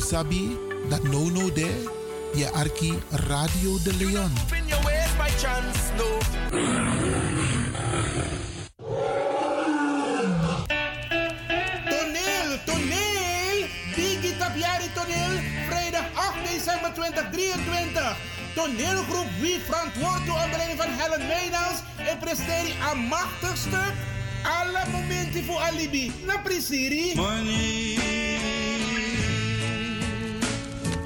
you sabi dat no no de je arki Radio de Leon. Toneel, toneel! Digi Tapiari Toneel, vrijdag 8 december 2023. Toneelgroep Wie verantwoord onder leiding van Helen Meijnans en presteert een machtig stuk. Alle momenten voor alibi. Na prisiri. Money.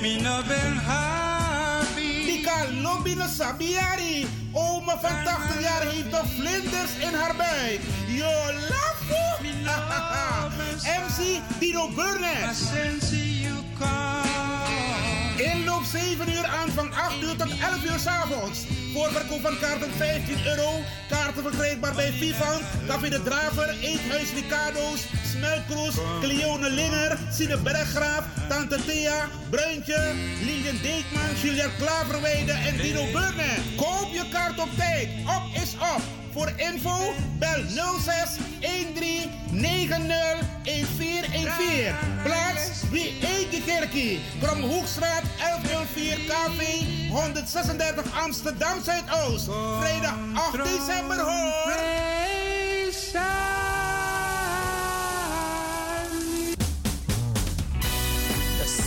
Mina ben happy. Lobby no sabiari. Oma van 80 jaar heeft nog vlinders in haar buik. Yo, lafo. MC Dino Burnett. Inloop 7 uur aan van 8 uur tot 11 uur s avonds. Voorverkoop van kaarten 15 euro. Kaarten verkrijgbaar bij Vivant, Café de Draver, Eethuis Ricardo's, Smelkroes, Cleone Linger, Sine Berggraaf, Tante Thea, Bruintje, Lilian Deekman, Julia Klaverweide en Dino Burne. Koop je kaart op tijd. Op is op. Voor info bel 06 13 90 1414. Plaats wie Eike Kerkie. Kromhoekstraat 1104 KV 136 Amsterdam Zuidoost. Vrijdag 8 december hoor.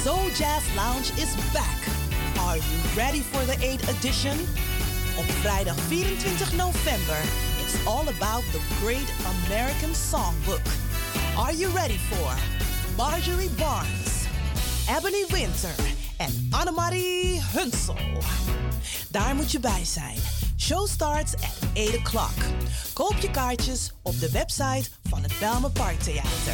Soul Jazz Lounge is back. Are you ready for the 8th edition? Op vrijdag 24 november, it's all about the great American songbook. Are you ready for Marjorie Barnes, Ebony Winter en Annemarie Hunsel? Daar moet je bij zijn. Show starts at 8 o'clock. Koop je kaartjes op de website van het Belme Parktheater.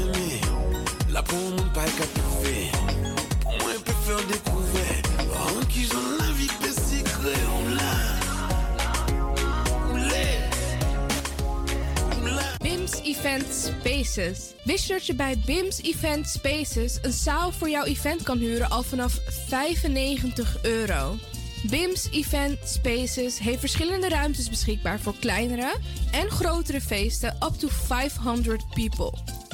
Là pour mon pas qu'à trouver, moi découvrir. En qui j'en la vie peut secret, on l'a. BIMS Event Spaces. Wist dat je bij BIMS Event Spaces een zaal voor jouw event kan huren al vanaf 95 euro? BIMS Event Spaces heeft verschillende ruimtes beschikbaar voor kleinere en grotere feesten up to 500 people.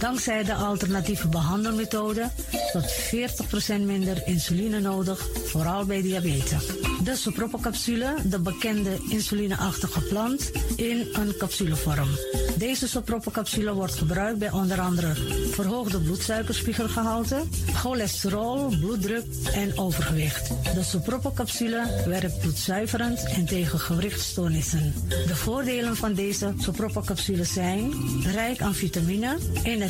Dankzij de alternatieve behandelmethode tot 40% minder insuline nodig, vooral bij diabetes. De Sopropocapsule, de bekende insulineachtige plant, in een capsulevorm. Deze soproppencapsule wordt gebruikt bij onder andere verhoogde bloedsuikerspiegelgehalte, cholesterol, bloeddruk en overgewicht. De soproppencapsule werkt bloedzuiverend en tegen gewrichtstoornissen. De voordelen van deze soproppencapsule zijn rijk aan vitamine, energie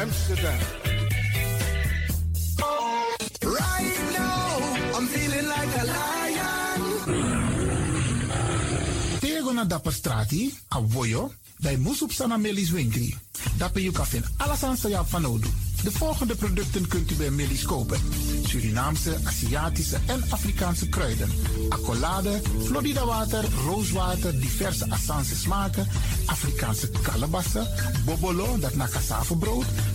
Amsterdam. Right now, I'm feeling like a lion. Tego na dapper strati, a voyo, bij Moesop Sana Melis Winkri. Dapper you kafin alles aan van nodu. De volgende producten kunt u bij Melis kopen. Surinaamse, Aziatische en Afrikaanse kruiden. Accolade, Florida water, rooswater, diverse Assange smaken. Afrikaanse kalebassen, bobolo, dat na brood.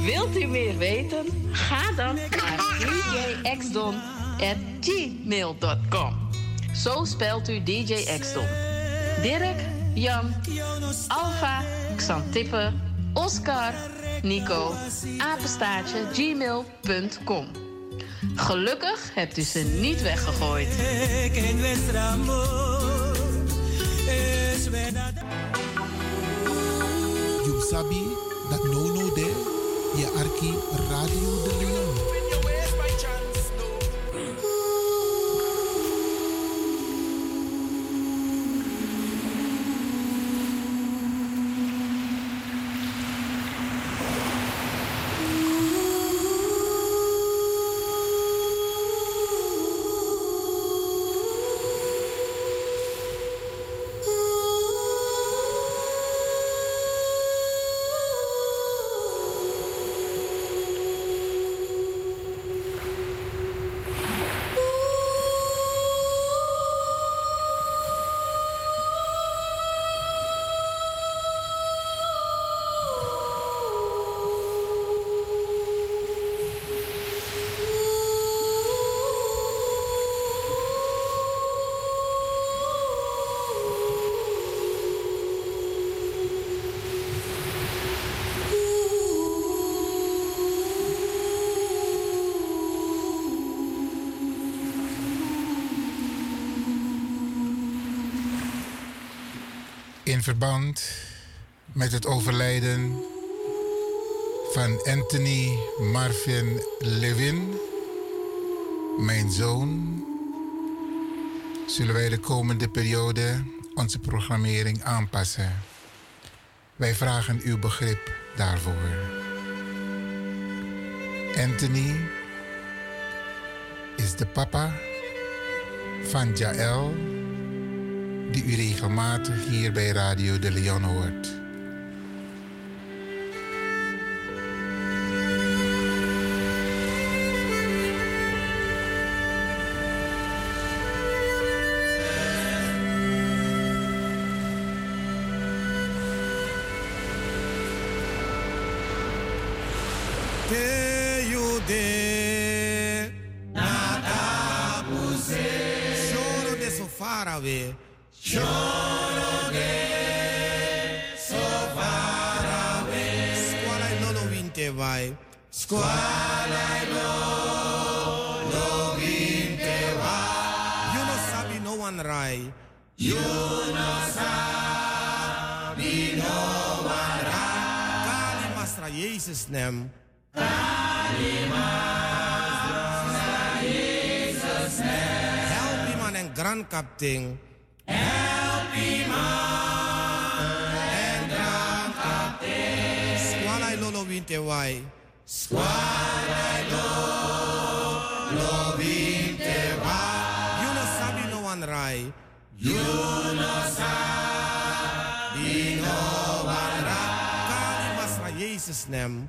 Wilt u meer weten? Ga dan naar djxdon.gmail.com. Zo spelt u DJ Xdon. Dirk, Jan, Alfa, Xantippe, Oscar, Nico, apenstaartje, gmail.com. Gelukkig hebt u ze niet weggegooid. You je arki in verband met het overlijden van Anthony Marvin Levin, mijn zoon, zullen wij de komende periode onze programmering aanpassen. Wij vragen uw begrip daarvoor. Anthony is de papa van Jaël, die u regelmatig hier bij Radio de Leon hoort. Captain. Help me man en grand captain. Squala lolo winte wai. Squala lolo winte wai. You no sabi no one rai. You sabi no one rai. Kali masra Jezus nem.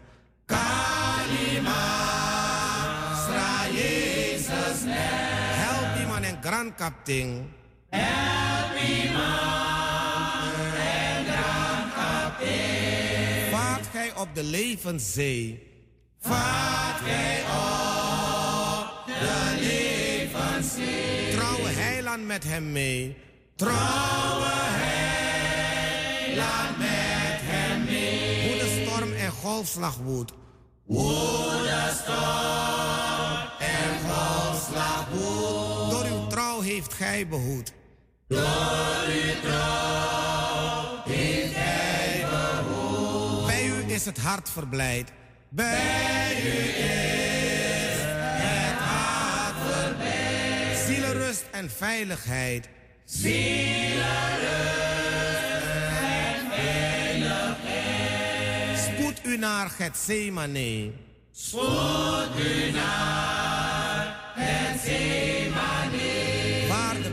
Grand captain. Die man en grand captain. Vaart gij op de levenszee. Vaart gij op de levenszee. Trouwe heiland met hem mee. Trouwe heiland met hem mee. Hoe de storm en golfslag woedt. Hoe de storm en golfslag woedt. Heeft gij behoed. Door uw trouw heeft behoed. Bij u is het hart verblijd. Bij u is het hart verblijd. Zielenrust en veiligheid. Zielenrust en veiligheid. Spoed u naar Gethsemane. Spoed u naar Gethsemane.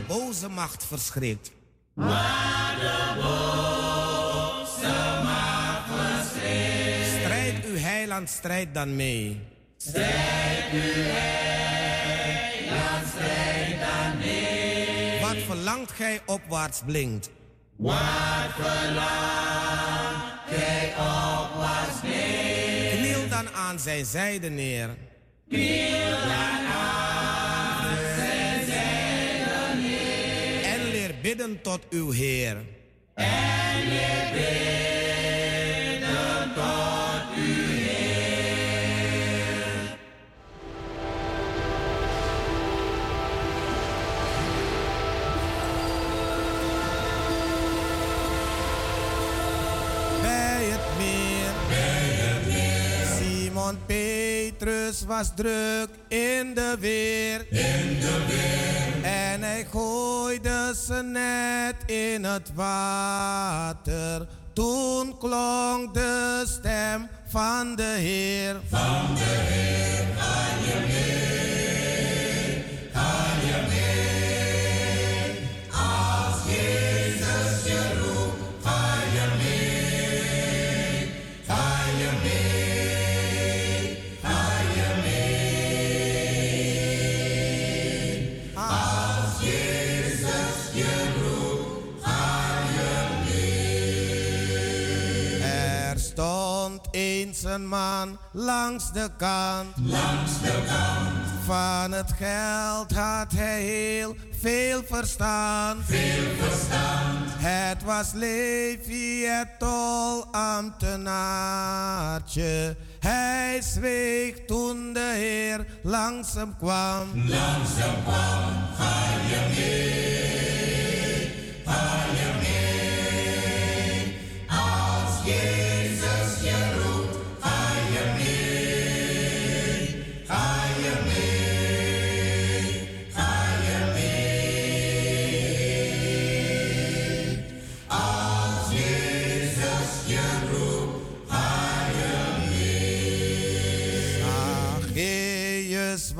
Boze macht verschrikt. Waar de boze macht verschrikt. Strijd uw heiland, strijd dan mee. Strijd uw heiland, strijd dan mee. Wat verlangt gij opwaarts blinkt. Wat verlangt gij opwaarts blinkt. Kniel dan aan zijn zijde neer. Kniel dan aan bidden tot uw Heer. En bidden tot uw Heer. Bij het meer. Bij het meer. Simon Petrus was druk in de weer. In de weer. En hij gooide zijn net in het water. Toen klonk de stem van de Heer. Van de Heer, ga je mee? Een man langs de kant. Langs de kant. Van het geld had hij heel veel verstand. Veel verstand. Het was Levi, het tolambtenaartje. Hij zweeg toen de Heer langs hem kwam. Langs hem kwam, ga je mee? Ga je mee?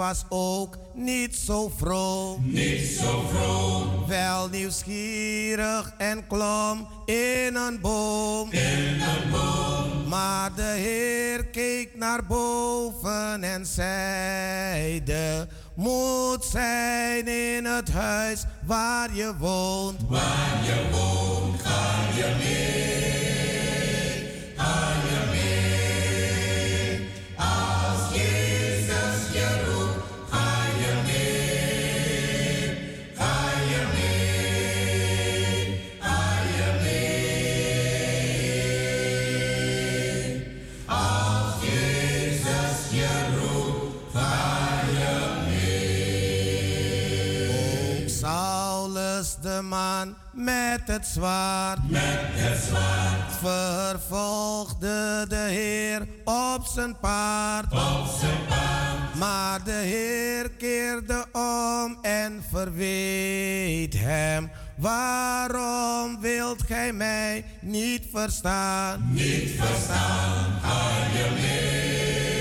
Was ook niet zo vroom. Niet zo vroom. Wel nieuwsgierig en klom in een boom. In een boom. Maar de Heer keek naar boven en zeide: Moet zijn in het huis waar je woont. Waar je woont, ga je mee. Het zwaard. Met het zwaard. Vervolgde de Heer op zijn paard. Op zijn paard. Maar de Heer keerde om en verweet hem. Waarom wilt gij mij niet verstaan? Niet verstaan, ga je mee.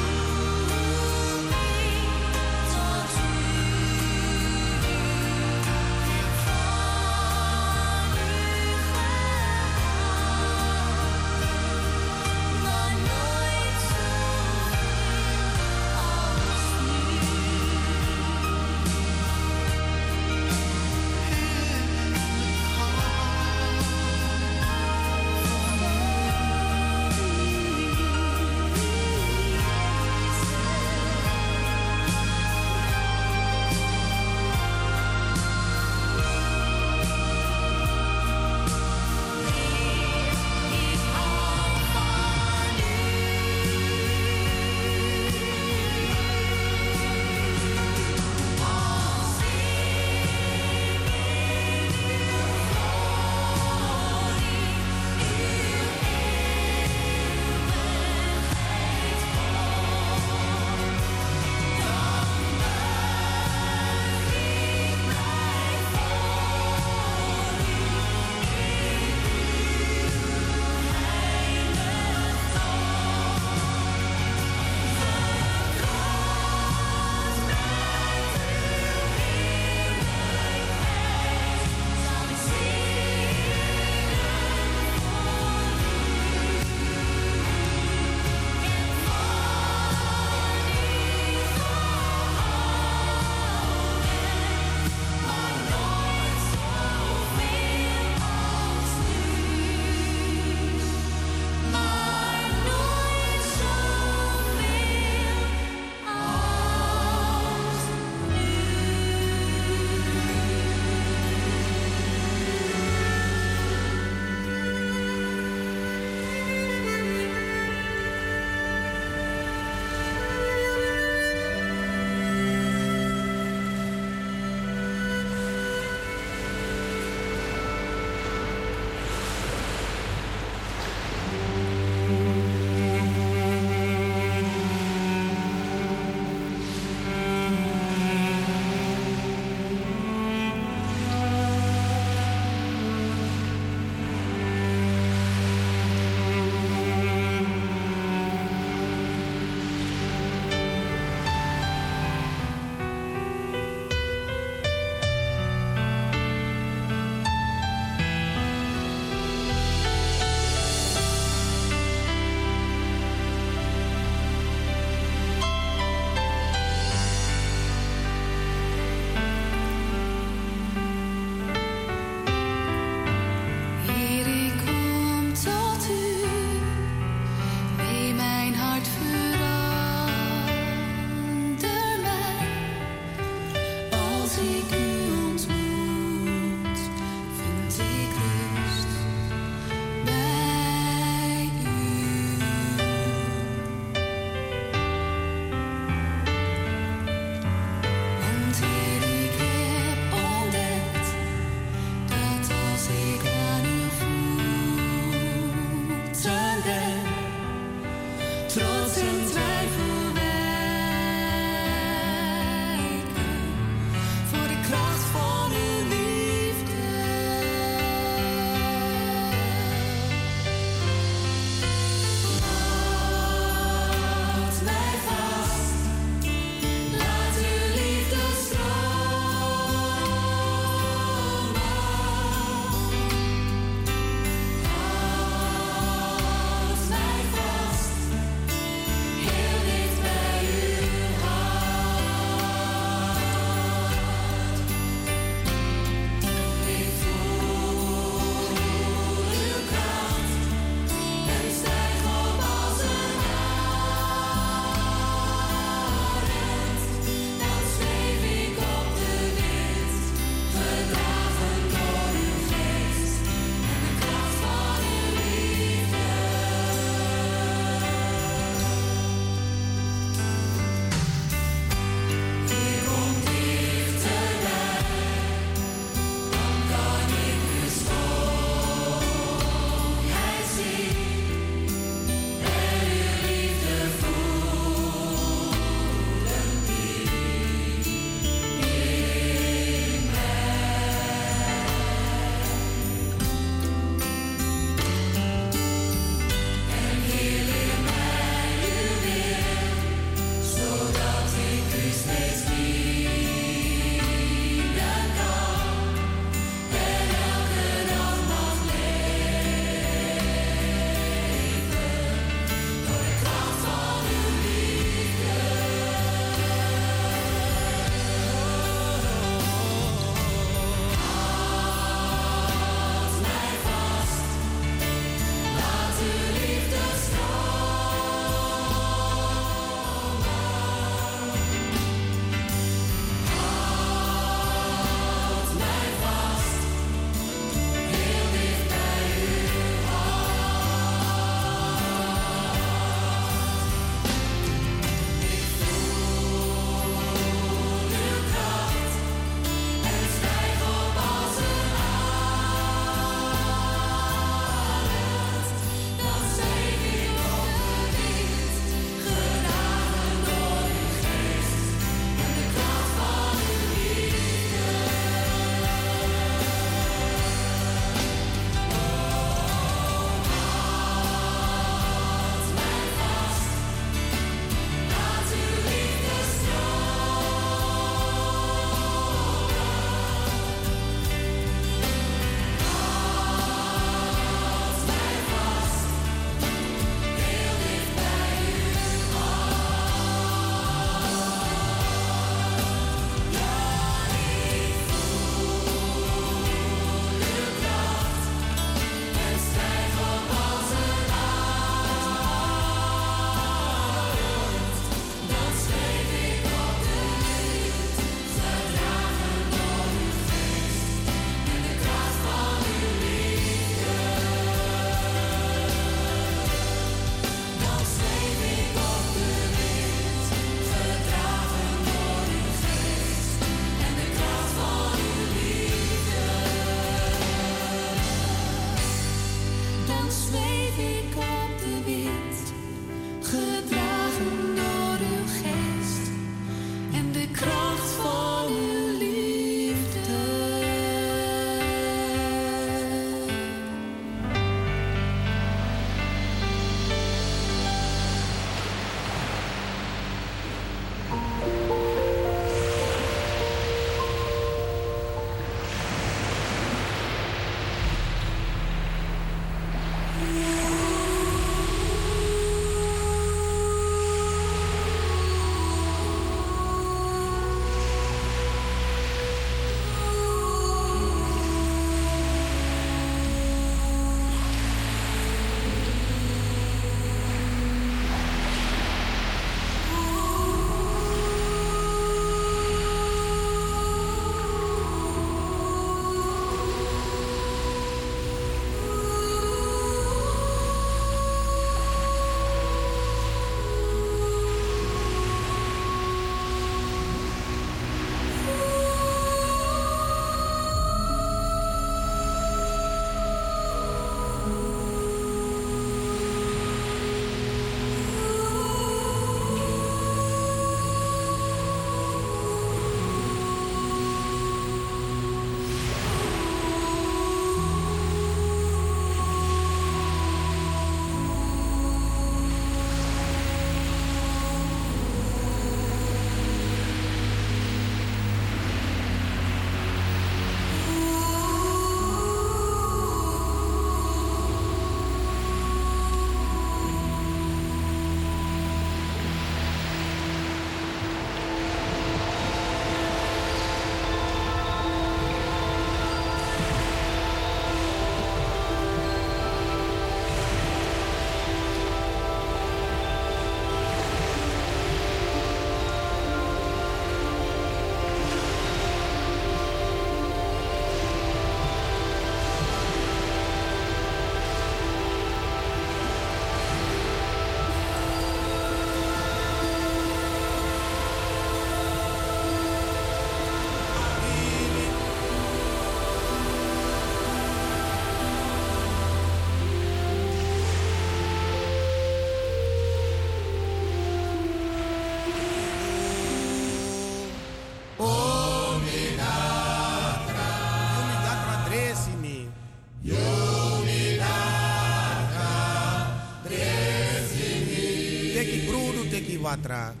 atrás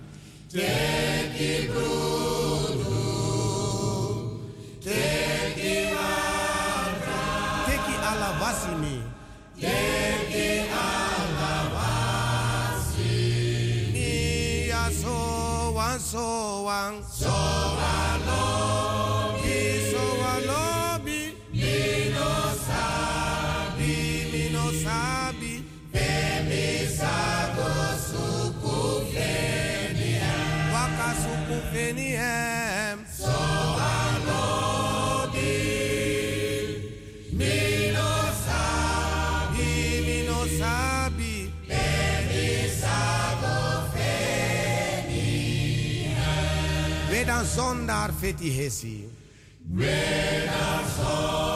Wedan zondar feti hesi. Zondar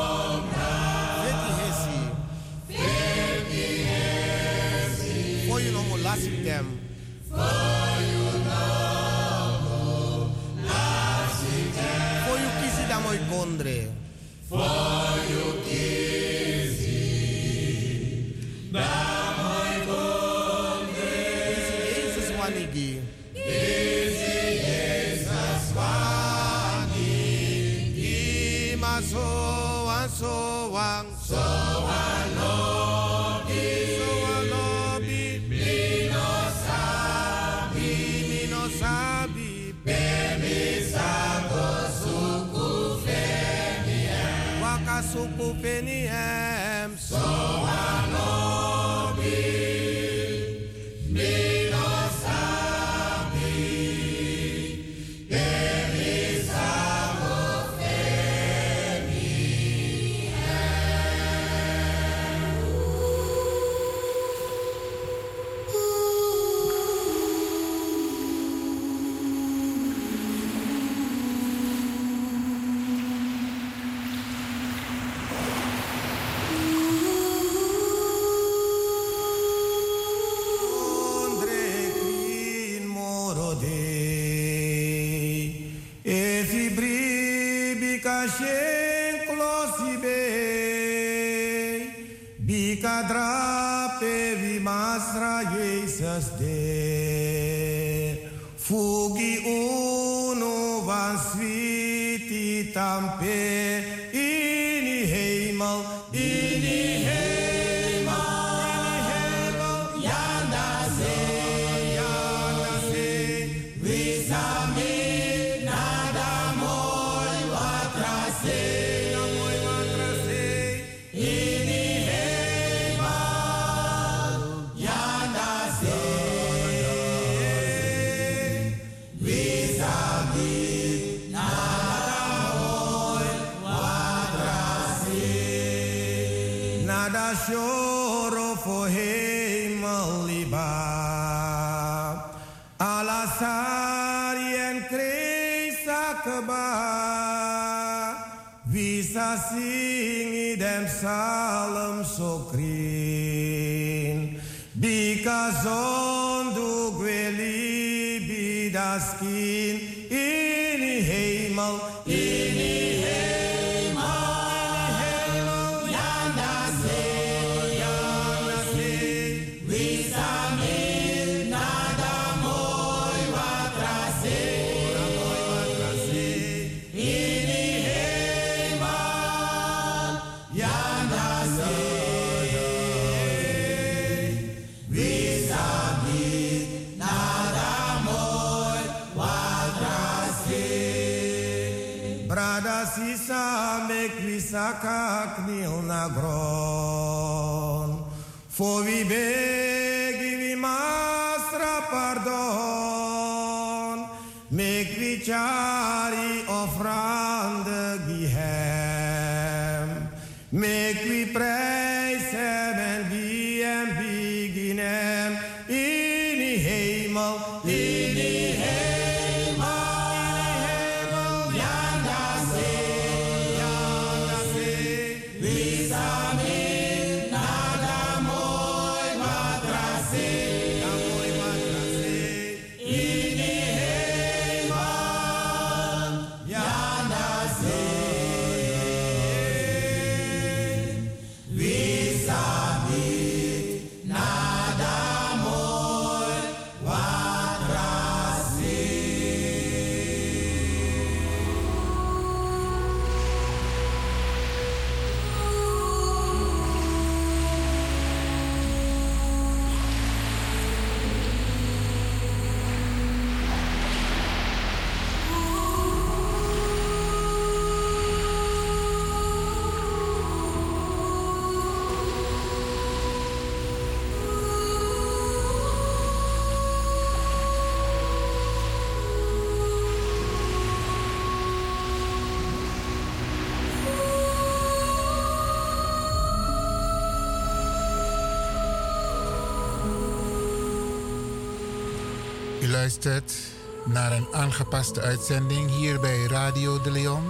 naar een aangepaste uitzending hier bij Radio de Leon.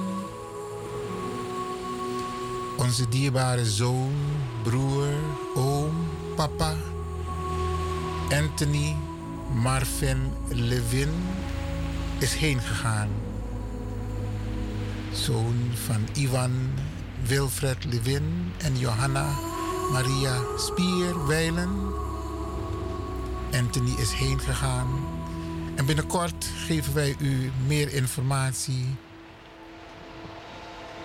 Onze dierbare zoon, broer, oom, papa, Anthony Marvin Levin is heen gegaan. Zoon van Ivan Wilfred Levin en Johanna Maria Spierwijlen. Anthony is heen gegaan. En binnenkort geven wij u meer informatie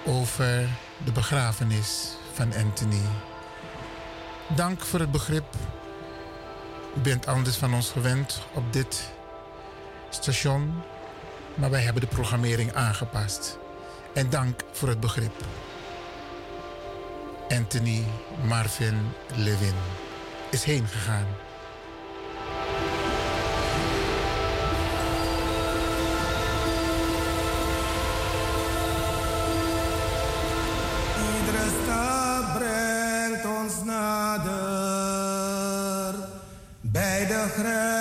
over de begrafenis van Anthony. Dank voor het begrip. U bent anders van ons gewend op dit station, maar wij hebben de programmering aangepast. En dank voor het begrip. Anthony Marvin Levin is heen gegaan. Bij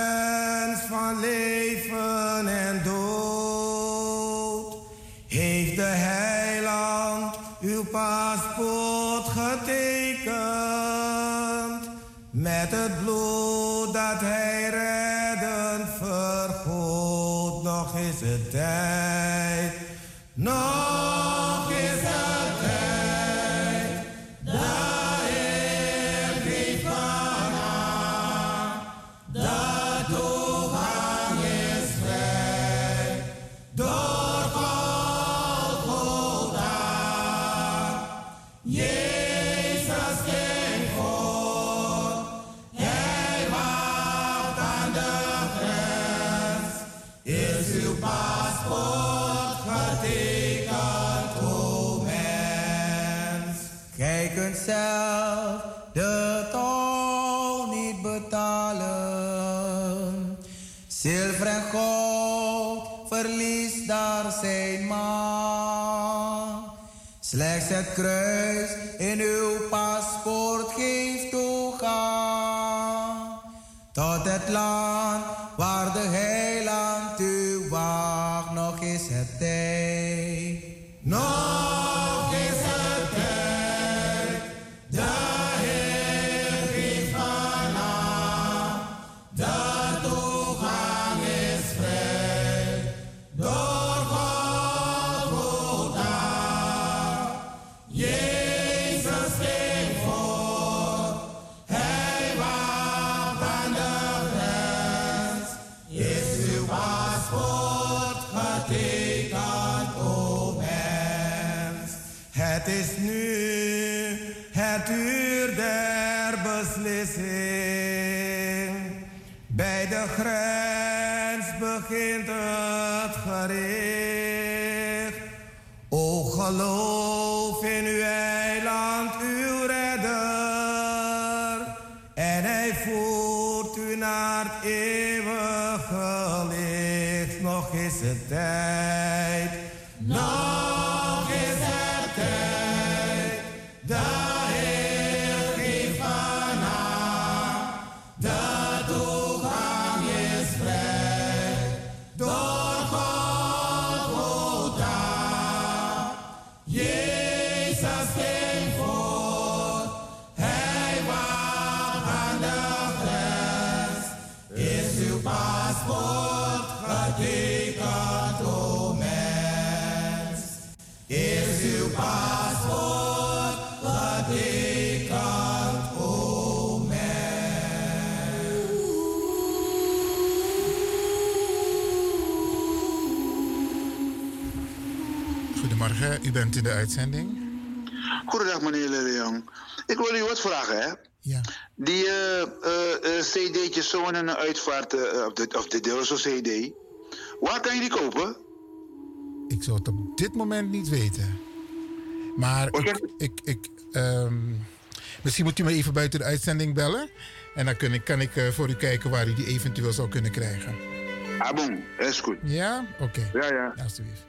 cree. U bent in de uitzending. Goedendag meneer Leon. Ik wil u wat vragen, hè? Ja. Die cd'tjes zo in een uitvaart, of, de, of de cd, waar kan je die kopen? Ik zou het op dit moment niet weten. Maar ik, ik, ik, ehm, misschien moet u me even buiten de uitzending bellen. En dan kan ik, kan ik voor u kijken waar u die eventueel zou kunnen krijgen. Ah, bon, is goed. Ja? Oké. Ja, ja. Alsjeblieft.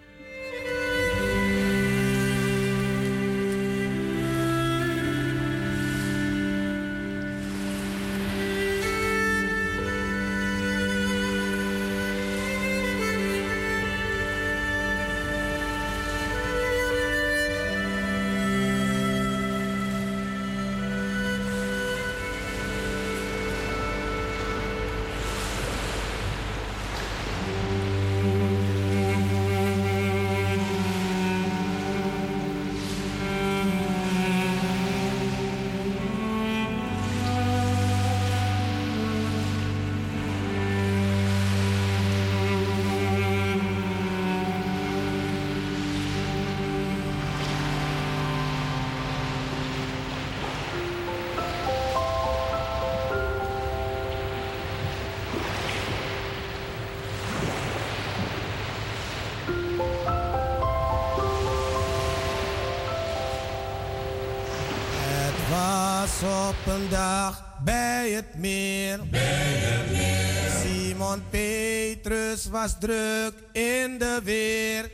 Op een dag bij het meer. Simon Petrus was druk in de weer.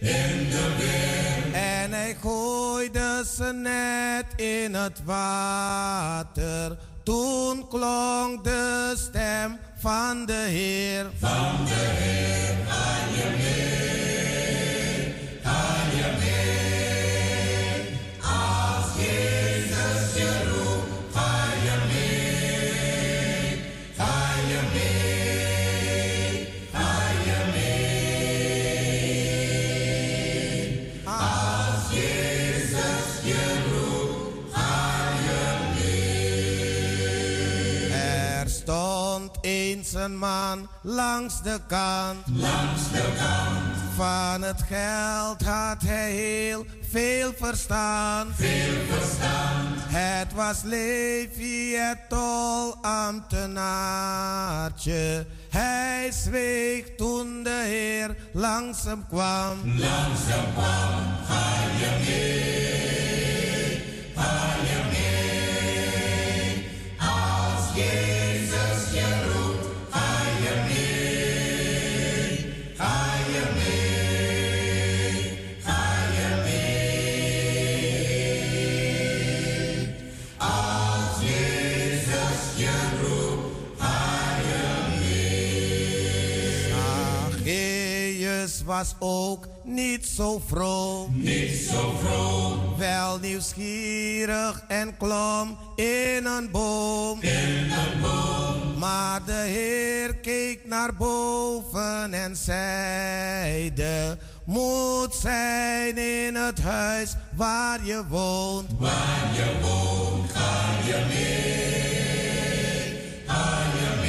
En hij gooide zijn net in het water. Toen klonk de stem van de Heer. Van de Heer, ga je mee? Een man langs de kant. Langs de kant. Van het geld had hij heel veel verstaan. Veel verstaan. Het was Levi, het tolambtenaartje. Hij zweeg toen de Heer langs hem kwam. Langs hem kwam, ga je mee? Ga je mee? Was ook niet zo vroom. Niet zo vroom. Wel nieuwsgierig en klom in een boom. In een boom. Maar de Heer keek naar boven en zeide: Moet zijn in het huis waar je woont. Waar je woont, ga je mee. Ga je mee.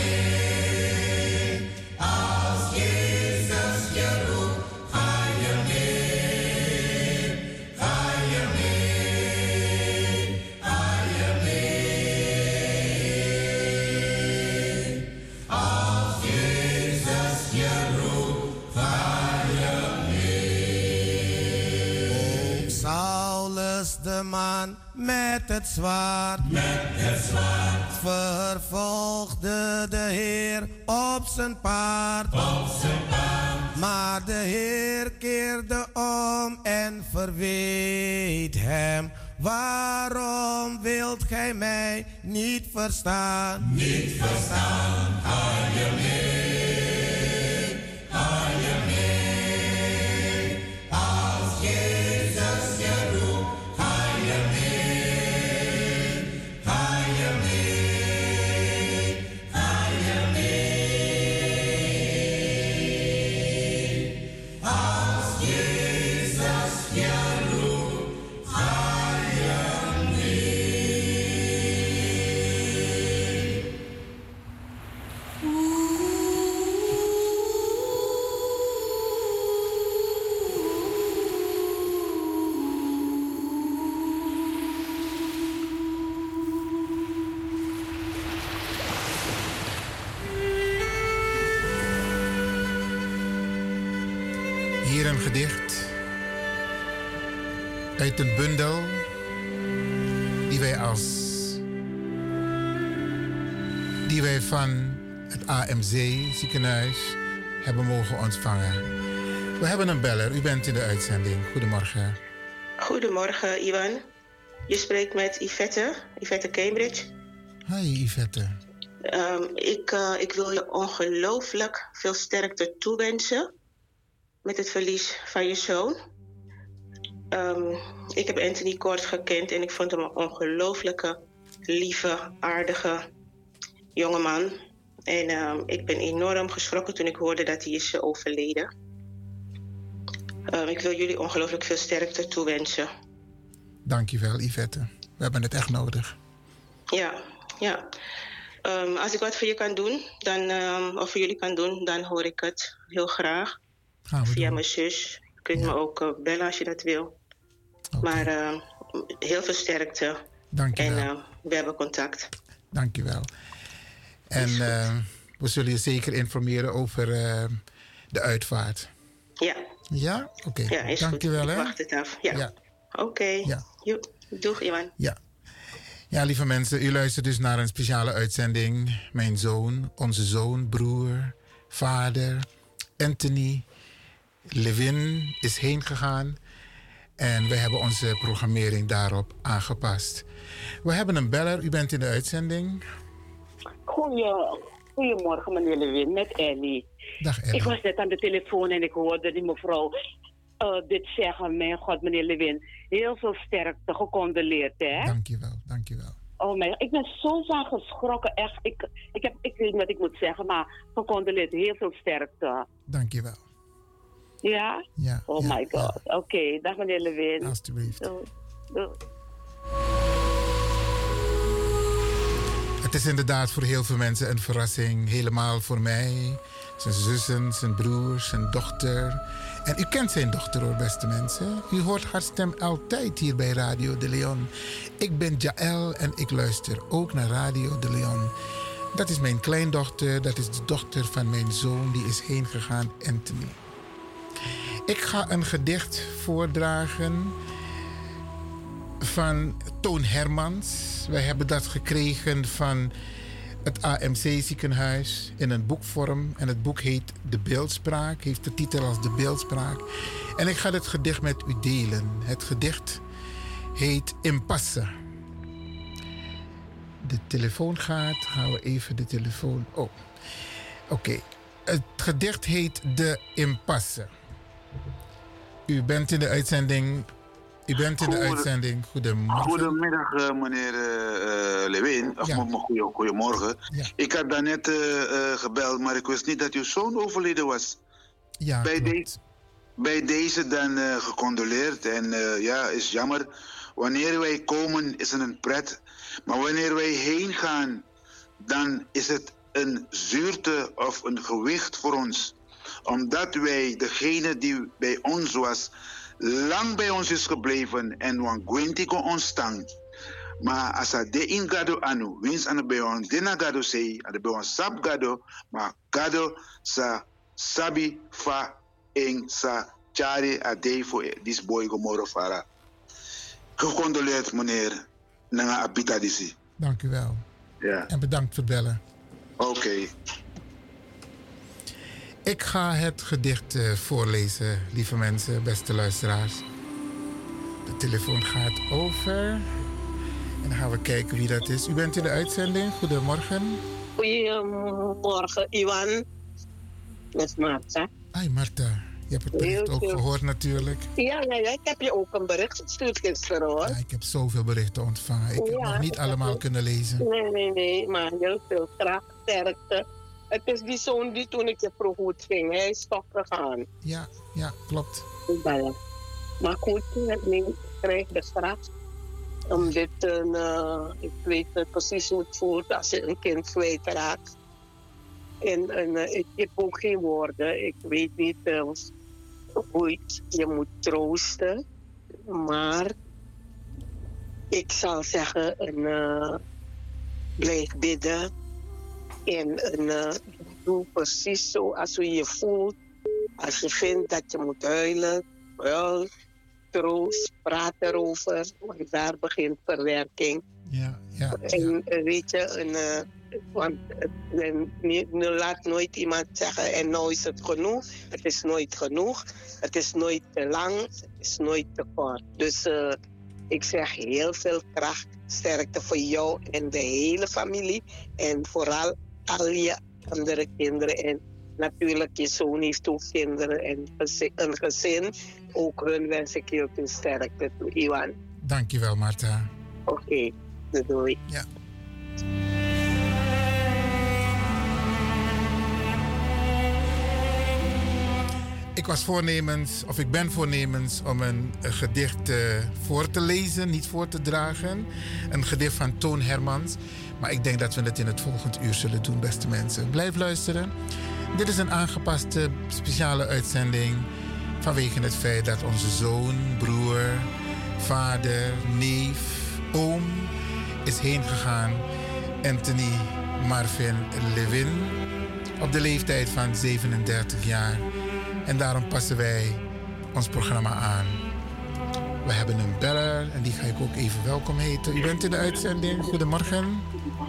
De man met het zwaard. Met het zwaard. Vervolgde de Heer op zijn paard. Op zijn paard. Maar de Heer keerde om en verweet hem. Waarom wilt gij mij niet verstaan? Niet verstaan, ga je mee? Ga je mee? Uit een bundel die wij als die wij van het AMC ziekenhuis hebben mogen ontvangen. We hebben een beller. U bent in de uitzending. Goedemorgen. Goedemorgen, Iwan. Je spreekt met Yvette, Yvette Cambridge. Hi Yvette. Ehm, ik, eh, ik wil je ongelooflijk veel sterkte toewensen met het verlies van je zoon. Ehm, ik heb Anthony kort gekend en ik vond hem een ongelooflijke, lieve, aardige jongeman. En ehm, ik ben enorm geschrokken toen ik hoorde dat hij is overleden. Ehm, ik wil jullie ongelooflijk veel sterkte toewensen. Dankjewel Yvette. We hebben het echt nodig. Ja, ja. Als ik wat voor je kan doen, dan, of voor jullie kan doen, dan hoor ik het heel graag. Via doen. mijn zus. Je kunt me ook eh, bellen als je dat wil. Maar ehm, heel veel sterkte. Dankjewel. En ehm, we hebben contact. Dankjewel. En eh, we zullen je zeker informeren over eh, de uitvaart. Ja. Ja? Oké. Ja, Dankjewel goed. hè. Ik wacht het af. Ja. Ja. Oké. Ja. Jo, Doeg, Iwan. Ja. Ja, lieve mensen, u luistert dus naar een speciale uitzending. Mijn zoon, onze zoon, broer, vader, Anthony Levin is heen gegaan. En we hebben onze programmering daarop aangepast. We hebben een beller, u bent in de uitzending. Goedemorgen, meneer Lewin, met Ellie. Dag Ellie. Ik was net aan de telefoon en ik hoorde die mevrouw eh, dit zeggen. Mijn god, meneer Lewin, heel veel sterkte, gecondoleerd, hè? Dankjewel, dankjewel. Oh mijn, ik ben zo van geschrokken, echt. Ik, ik, heb, ik weet niet wat ik moet zeggen, maar gecondoleerd, heel veel sterkte. Dankjewel. Ja? Ja. Oh ja, my god. Oké, dag meneer Lewin. Alsjeblieft. Doei. Doei. Het is inderdaad voor heel veel mensen een verrassing. Helemaal voor mij. Zijn zussen, zijn broers, zijn dochter. En u kent zijn dochter hoor, beste mensen. U hoort haar stem altijd hier bij Radio de Leon. Ik ben Jaël en ik luister ook naar Radio de Leon. Dat is mijn kleindochter, dat is de dochter van mijn zoon, die is heen gegaan, Anthony. Ik ga een gedicht voordragen van Toon Hermans. Wij hebben dat gekregen van het AMC ziekenhuis in een boekvorm. En het boek heet De Beeldspraak, heeft de titel als De Beeldspraak. En ik ga dit gedicht met u delen. Het gedicht heet Impasse. De telefoon gaat, gaan we even de telefoon. Oh, oké. Het gedicht heet De Impasse. U bent in de uitzending. U bent in de uitzending. Goedemorgen. Goedemiddag, eh, meneer eh, Lewin. Of Ja. mo- goeie- goedemorgen. Ja. Ik had daarnet eh, gebeld, maar ik wist niet dat uw zoon overleden was. Ja, bij, deze, bij deze dan gecondoleerd. En ja, is jammer. Wanneer wij komen is het een pret. Maar wanneer wij heen gaan, dan is het een zuurte of een gewicht voor ons. Omdat wij, degene die bij ons was, lang bij ons is gebleven en wan kon ons tang. Maar als hij de in gado anu, wins aan de bij ons dina gado sei, aan de bij ons sap gado, maar gado sa sabi fa eng sa chari a day voor this boy gomoro fara. Gecondoleerd meneer, nanga abita disi. Dank u wel. Ja, En bedankt voor het bellen. oké. Ik ga het gedicht eh, voorlezen, lieve mensen, beste luisteraars. De telefoon gaat over. En dan gaan we kijken wie dat is. U bent in de uitzending. Goedemorgen. Goedemorgen, Iwan. Met Marta. Hi Marta. Je hebt het bericht ook gehoord natuurlijk. Ja, ja, ja, ik heb je ook een bericht gestuurd gisteren hoor. Ja, ik heb zoveel berichten ontvangen. Ik heb Ja, nog niet allemaal heb- kunnen lezen. Nee, nee, nee, maar heel veel kracht, sterkte. Het is die zoon die toen ik je vroeg hoe het ging, hij is toch gegaan. Ja, ja, klopt. Maar goed, nu krijg de kracht om dit, eh, ik weet precies hoe het voelt als je een kind kwijtraakt. En, en eh, ik heb ook geen woorden. Ik weet niet eh, hoe ik je moet troosten. Maar ik zal zeggen, een, blijf bidden. En eh, doe precies zo als je je voelt. Als je vindt dat je moet huilen, huil, troost, praat erover. Want daar begint verwerking. Ja, ja. En eh, weet je, een, eh, want en laat nooit iemand zeggen en nou is het genoeg. Het is nooit genoeg. Het is nooit te lang. Het is nooit te kort. Dus ik zeg heel veel kracht, sterkte voor jou en de hele familie. En vooral al je andere kinderen. En natuurlijk, je zoon heeft ook kinderen en een gezin. Ook hun wens ik heel veel sterkte toe, Iwan. Dankjewel Marta. Oké, doei. Ja. Ik was voornemens, of ik ben voornemens om een, een gedicht eh, voor te lezen, niet voor te dragen. Een gedicht van Toon Hermans. Maar ik denk dat we het in het volgend uur zullen doen, beste mensen. Blijf luisteren. Dit is een aangepaste speciale uitzending vanwege het feit dat onze zoon, broer, vader, neef, oom is heen gegaan. Anthony Marvin Levin op de leeftijd van 37 jaar. En daarom passen wij ons programma aan. We hebben een beller en die ga ik ook even welkom heten. U bent in de uitzending. Goedemorgen.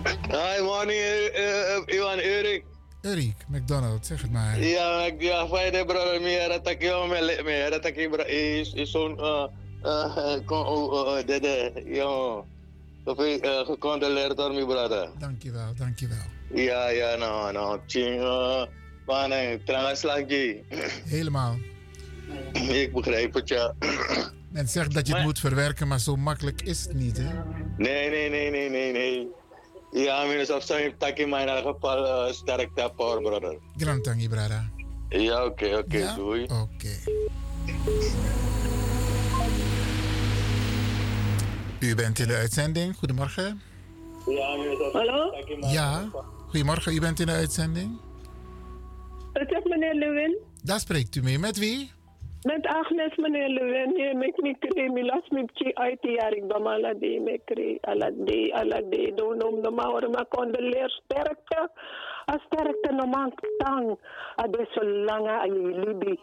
Hi, morning, uh, Iwan Erik. Erik, McDonald, zeg het maar. Ja, ik- ja, fijn hè, brother. Meer dat ik jou met meer dat ik is is zo'n eh eh kon oh de de yo. Of gecondoleerd door mijn brother. Dankjewel, dankjewel. Ja, ja, nou, nou, ching, eh, man, eh, trouwens, slangje. Helemaal. Ik begrijp het, ja. Men zegt dat je het moet verwerken, maar zo makkelijk is het niet, hè? Nee, nee, nee, nee, nee, nee. Ja, minus op zo'n tak in mijn geval uh, sterkte power, brother. Grand tangi, brada. Ja, oké, oké, Ja? doei. Oké. U bent in de uitzending. Goedemorgen. Hallo? Ja, goedemorgen. U bent in de uitzending. Het is meneer Lewin. Daar spreekt u mee. Met wie? Met Agnes, meneer Lewin. Met me kri, mi las mi chi uit die jaar. Ik ben ala die me kri, ala die, ala die. Doe nom de mauer, maar kon de leer sterkte. A sterkte no man tang. A de so lange a je libi.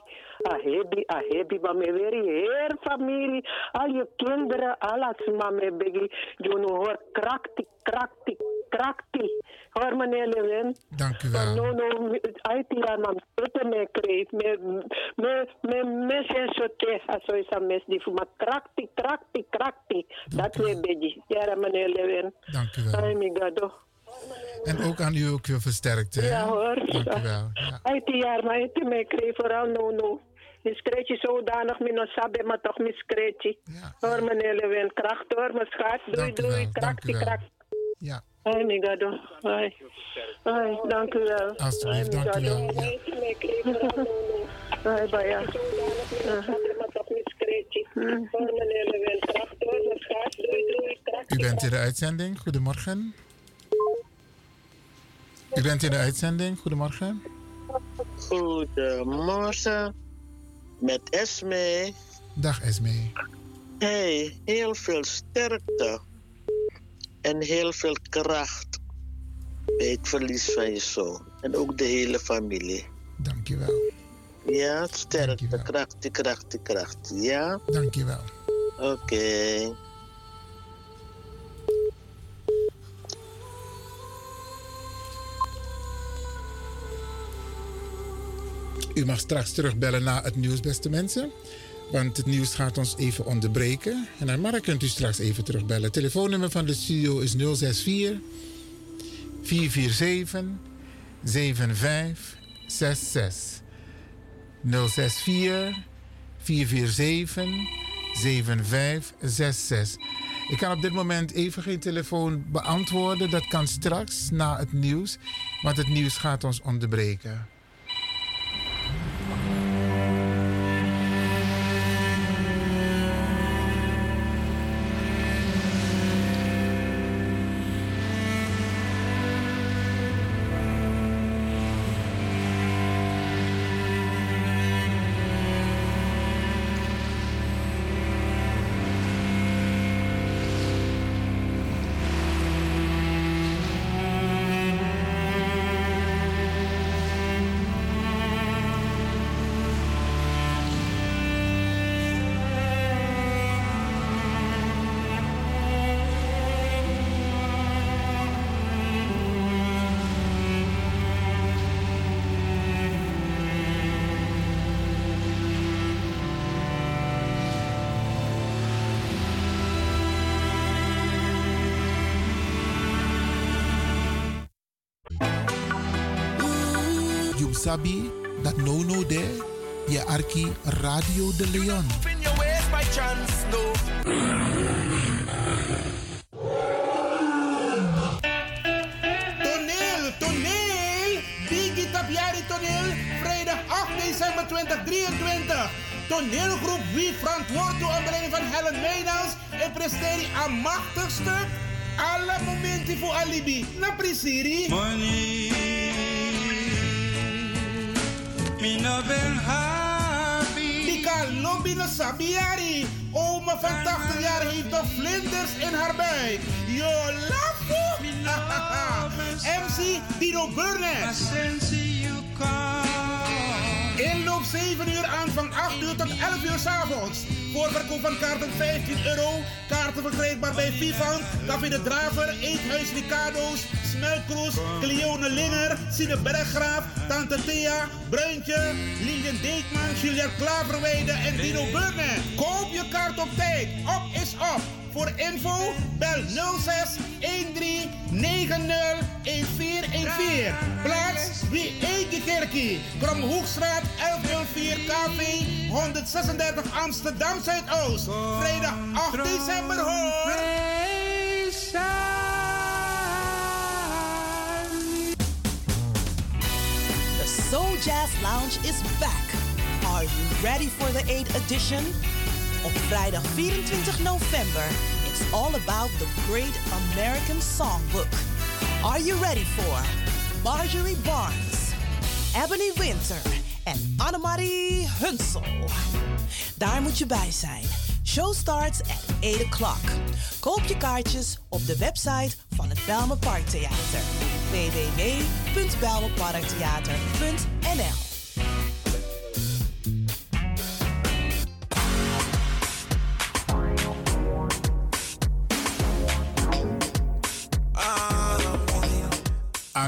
A hebi, a hebi, maar me veri heer familie. Al je kinderen, alles maar me begi. Je no hoor krakti, krakti, krakti. Hoor meneer Lewin. Dank u wel. No, no, uit die man putte me kreeg. Me, me, me, mes en zo te. Zo is een mes die voor me krakti, krakti, krakti. Dat weer beetje. Ja, meneer Lewin. Dank u wel. Ay, mi gado. En ook aan u ook weer versterkt, hè? Ja hoor. Dank u wel. Ja. Uit die jaar maar het me kreeg vooral no, no. Miskreet je zodanig, mi no sabe, maar toch miskreet je. Hoor meneer Lewin, kracht hoor, mijn schat. Doei, Dank u doei, krakti, wel. krakti. Ja. Ay, mi gado. Ay. Ay, dank u wel. Alsjeblieft, dank u wel. Ja. Ay, baya. U bent in de uitzending. Goedemorgen. U bent in de uitzending. Goedemorgen. Goedemorgen, met Esme. Dag Esme. Hey, heel veel sterkte en heel veel kracht bij het verlies van je zoon. En ook de hele familie. Dankjewel. Ja, sterkte, kracht, kracht, kracht. Ja? Dankjewel. Oké. U mag straks terugbellen na het nieuws, beste mensen. Want het nieuws gaat ons even onderbreken. En dan maar kunt u straks even terugbellen. Telefoonnummer van de studio is 064 447 7566. 064 447 7566. Ik kan op dit moment even geen telefoon beantwoorden. Dat kan straks na het nieuws. Want het nieuws gaat ons onderbreken. Sabi that no no there, je arki Radio de Leon. Chance, no. Toneel, toneel! Biggie Tapiari toneel, vrijdag 8 december 2023. Toneelgroep Wie verantwoord door onder leiding van Helen Meijnans en presteert een machtig stuk. Alle momenten voor alibi. Na prisiri. Mina ben happy. No sabiari. Oma van 80 jaar heeft nog vlinders in haar buik. Yo, lafo! MC Dino Burnett. Inloop 7 uur aan van 8 uur tot 11 uur s avonds. Voorverkoop van kaarten 15 euro. Kaarten verkrijgbaar bij Vivan, Café de Draver, Eethuis Ricardo's, Smelkroes, Cleone Linger, Sine Berggraaf, Tante Thea, Bruintje, Lilian Deekman, Julia Klaverweide en Dino Burner. Koop je kaart op tijd. Op is op. Voor info bel 06 13 90 1414. Plaats wie Eike Kerkie. Kromhoekstraat 1104 KV 136 Amsterdam Zuidoost. Vrijdag 8 december The Soul Jazz Lounge is back. Are you ready for the 8th edition? Op vrijdag 24 november, it's all about the great American songbook. Are you ready for Marjorie Barnes, Ebony Winter en Annemarie Hunsel? Daar moet je bij zijn. Show starts at 8 o'clock. Koop je kaartjes op de website van het Belme Parktheater.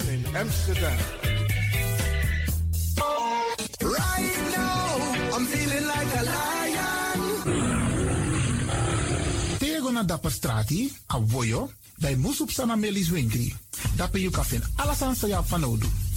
De Leon, the power station Station in Amsterdam. Right now, I'm feeling like a lion. Tego na dapper strati, a voyo, bij Moesop Sana Melis Winkri. Dapper you kan vinden alles aan sa van Odu.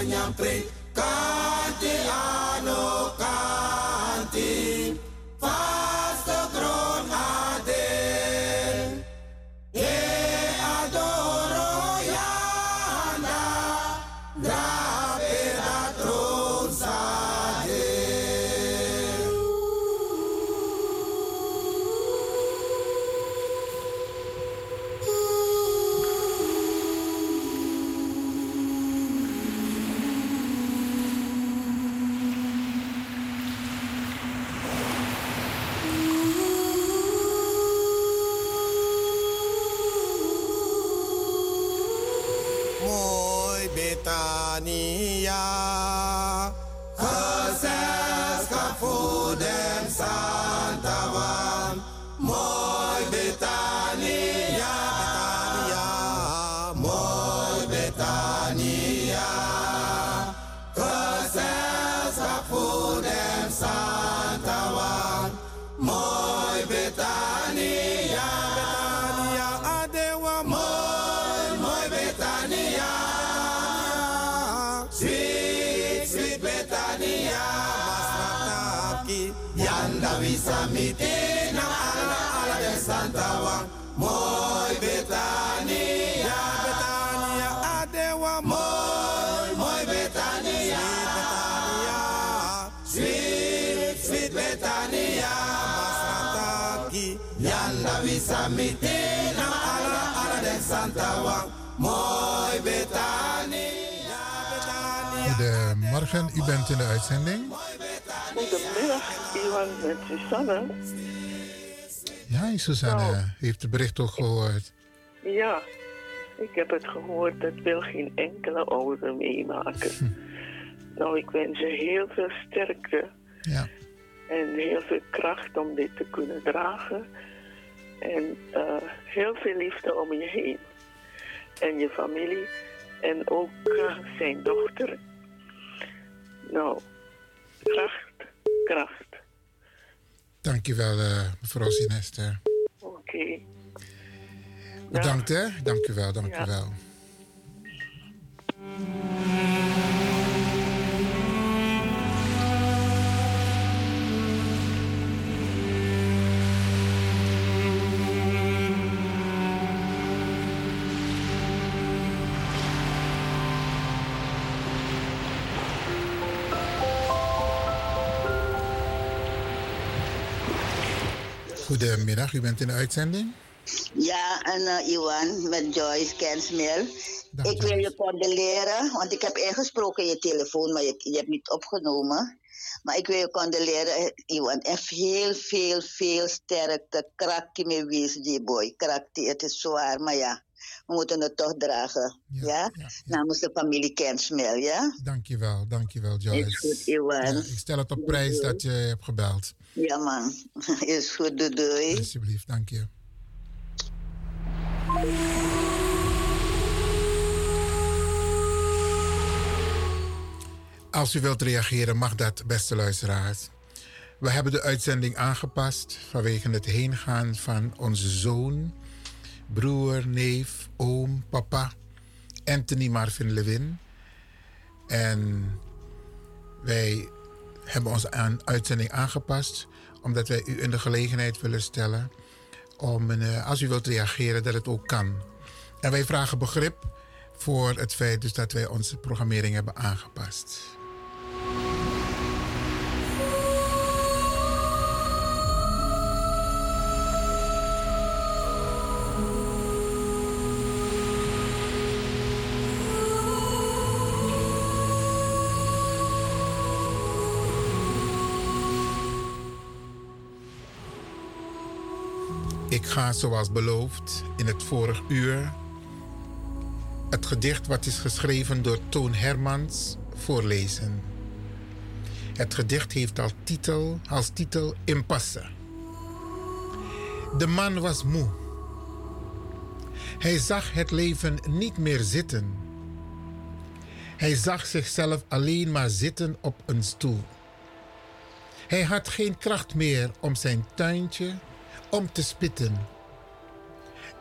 caña pre. Susanne. Ja, Suzanne heeft het bericht ook gehoord. Ja, ik heb het gehoord. Dat wil geen enkele ouder meemaken. Nou, ik wens je heel veel sterkte. Ja. En heel veel kracht om dit te kunnen dragen. En eh, heel veel liefde om je heen. En je familie. En ook eh, zijn dochter. Nou, kracht, kracht. Dankjewel, eh mevrouw Sinester. Oké. Bedankt, hè? Dank u wel, Goedemiddag, u bent in de uitzending. Ja, en uh, Iwan met Joyce Kensmil. Ik wil je condoleren, want ik heb ingesproken in je telefoon, maar je, je hebt niet opgenomen. Maar ik wil je condoleren, Iwan. Echt heel, veel, veel sterkte. Krakje me wees, die boy. Krakje, het is zwaar, maar ja. We moeten het toch dragen. Ja? Namens de familie Kensmil, ja? Dankjewel, dankjewel Joyce. Is goed, Iwan. Ja, ik stel het op prijs dat je hebt gebeld. Ja, man. Is goed, doei, doei. Alsjeblieft, dank je. Als u wilt reageren, mag dat, beste luisteraars. We hebben de uitzending aangepast vanwege het heengaan van onze zoon, broer, neef, oom, papa, Anthony Marvin Lewin. En wij hebben onze aan- uitzending aangepast omdat wij u in de gelegenheid willen stellen om, eh, als u wilt reageren, dat het ook kan. En wij vragen begrip voor het feit dus dat wij onze programmering hebben aangepast. Ga zoals beloofd in het vorig uur het gedicht wat is geschreven door Toon Hermans voorlezen. Het gedicht heeft als titel, als titel Impasse. De man was moe. Hij zag het leven niet meer zitten. Hij zag zichzelf alleen maar zitten op een stoel. Hij had geen kracht meer om zijn tuintje om te spitten.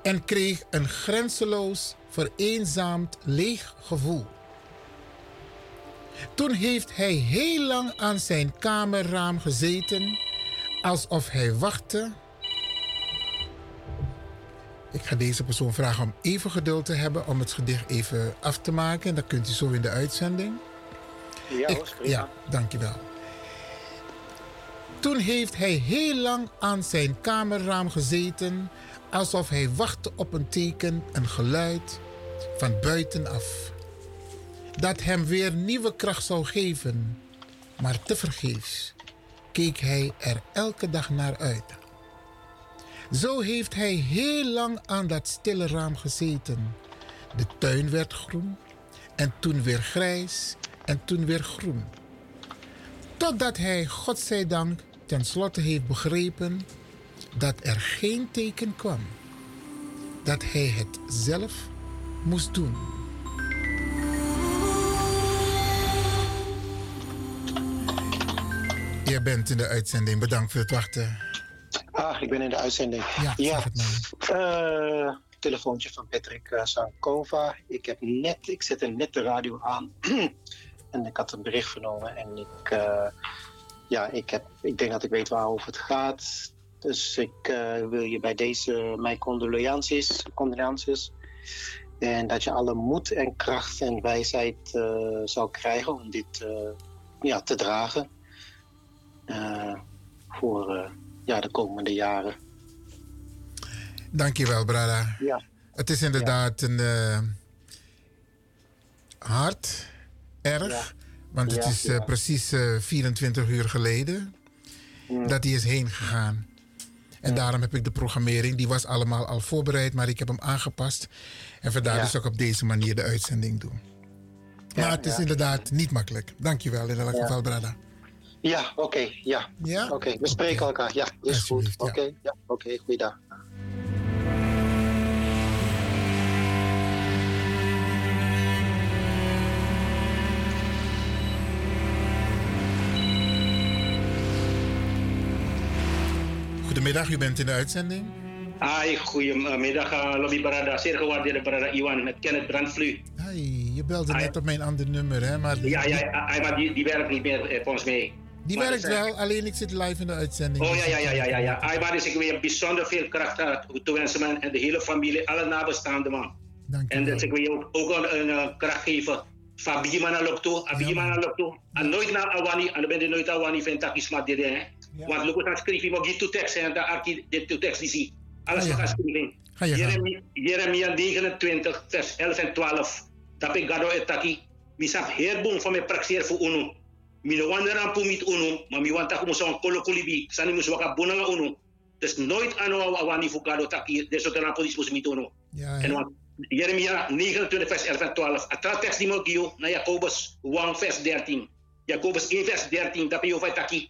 En kreeg een grenzeloos, vereenzaamd, leeg gevoel. Toen heeft hij heel lang aan zijn kamerraam gezeten, alsof hij wachtte. Ik ga deze persoon vragen om even geduld te hebben om het gedicht even af te maken. Dat kunt u zo in de uitzending. Ja, hoor, ja, dankjewel. Toen heeft hij heel lang aan zijn kamerraam gezeten, alsof hij wachtte op een teken, een geluid van buitenaf. Dat hem weer nieuwe kracht zou geven. Maar tevergeefs keek hij er elke dag naar uit. Zo heeft hij heel lang aan dat stille raam gezeten. De tuin werd groen en toen weer grijs en toen weer groen. Totdat hij, tenslotte heeft begrepen dat er geen teken kwam. Dat hij het zelf moest doen. Je bent in de uitzending. Bedankt voor het wachten. Ah, ik ben in de uitzending. Ja. Eh, telefoontje van Patrick eh, Sankova. Ik, heb net, ik zette net de radio aan. en ik had een bericht vernomen. En ik, eh, ja, ik, heb, ik denk dat ik weet waarover het gaat. Dus ik eh, wil je bij deze mijn condolences, condolences. En dat je alle moed en kracht en wijsheid uh, zal krijgen om dit uh, ja, te dragen. voor ja, de komende jaren. Dankjewel, Brada. Ja. Het is inderdaad een hard, erg. Want het is precies 24 uur geleden dat hij is heen gegaan. En daarom heb ik de programmering, die was allemaal al voorbereid, maar ik heb hem aangepast. En vandaar dus ook op deze manier de uitzending doen. Maar het is inderdaad niet makkelijk. Dankjewel in elk geval, Brada. Ja, oké. ja. ja? Oké, we spreken elkaar. Ja, is goed. Oké, ja. oké. Goeiedag. Goedemiddag, u bent in de uitzending. Hi, goedemiddag, uh, Lobby Barada. Zeer gewaardeerde Barada Iwan met Kenneth Brandvlu. Hi, je belde net op mijn ander nummer, hè? Maar ja, ja, maar die, die werkt niet meer eh, volgens mij. Die maar werkt wel, alleen ik zit live in de uitzending. Oh ja, ja, ja, ja, ja. ja. Ayman is ik weer bijzonder veel kracht aan te wensen, man. En de hele familie, alle nabestaanden, man. Dank je en dat ik wil ook, ook een, een, een kracht geven. Fabi man lok toe, abi man lok toe. En nooit naar Awani, en dan ben je nooit Awani van Takisma dit, hè. Want look at schrijven, maar die tekst en daar arki de tekst die zie. Alles wat schrijven. Jeremia, Jeremia 29 vers 11 en 12. Dat ik gado etaki. Misap herbong van me praxeer voor unu. Mino wanda rampu mit unu, maar mi wanta kumo sa kolo kulibi. Sani musu waka bunanga unu. Dus nooit ano awani voor gado taki. Dus dat rampu dis mit unu. En want Jeremia 29 vers 11 en 12. Atra tekst die mo giyo na Jacobus 1 vers 13. Jacobus 1 vers 13. Dat je over taki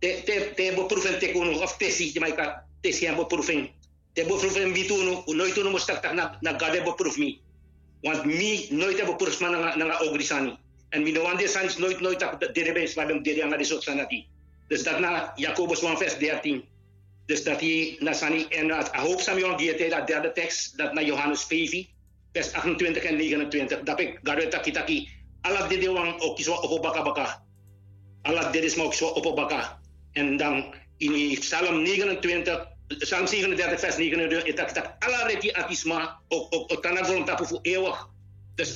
te te te beproeven te kuno of te si mai ka te si bo proeven te beproeven wie tuno nooit tuno moest tak na na gade beproef mi want mi nooit heb beproef man na na ogrisani en mi no wande sanis nooit nooit tak de rebe waarom de anga de soort sanati dus dat na Jacobus 1 vers 13 dus dat hij na sani en dat hoop sam yon die dat derde tekst dat na Johannes 5 vers 28 en 29 dat ik gade taki taki ala de de wang okiswa opo baka baka ala de des ma okiswa opo baka en dan in Psalm 29, Psalm 37, vers 29, het dat dat alle reti atisma ook ook ook tanah grond tapu voor eeuwig. Dus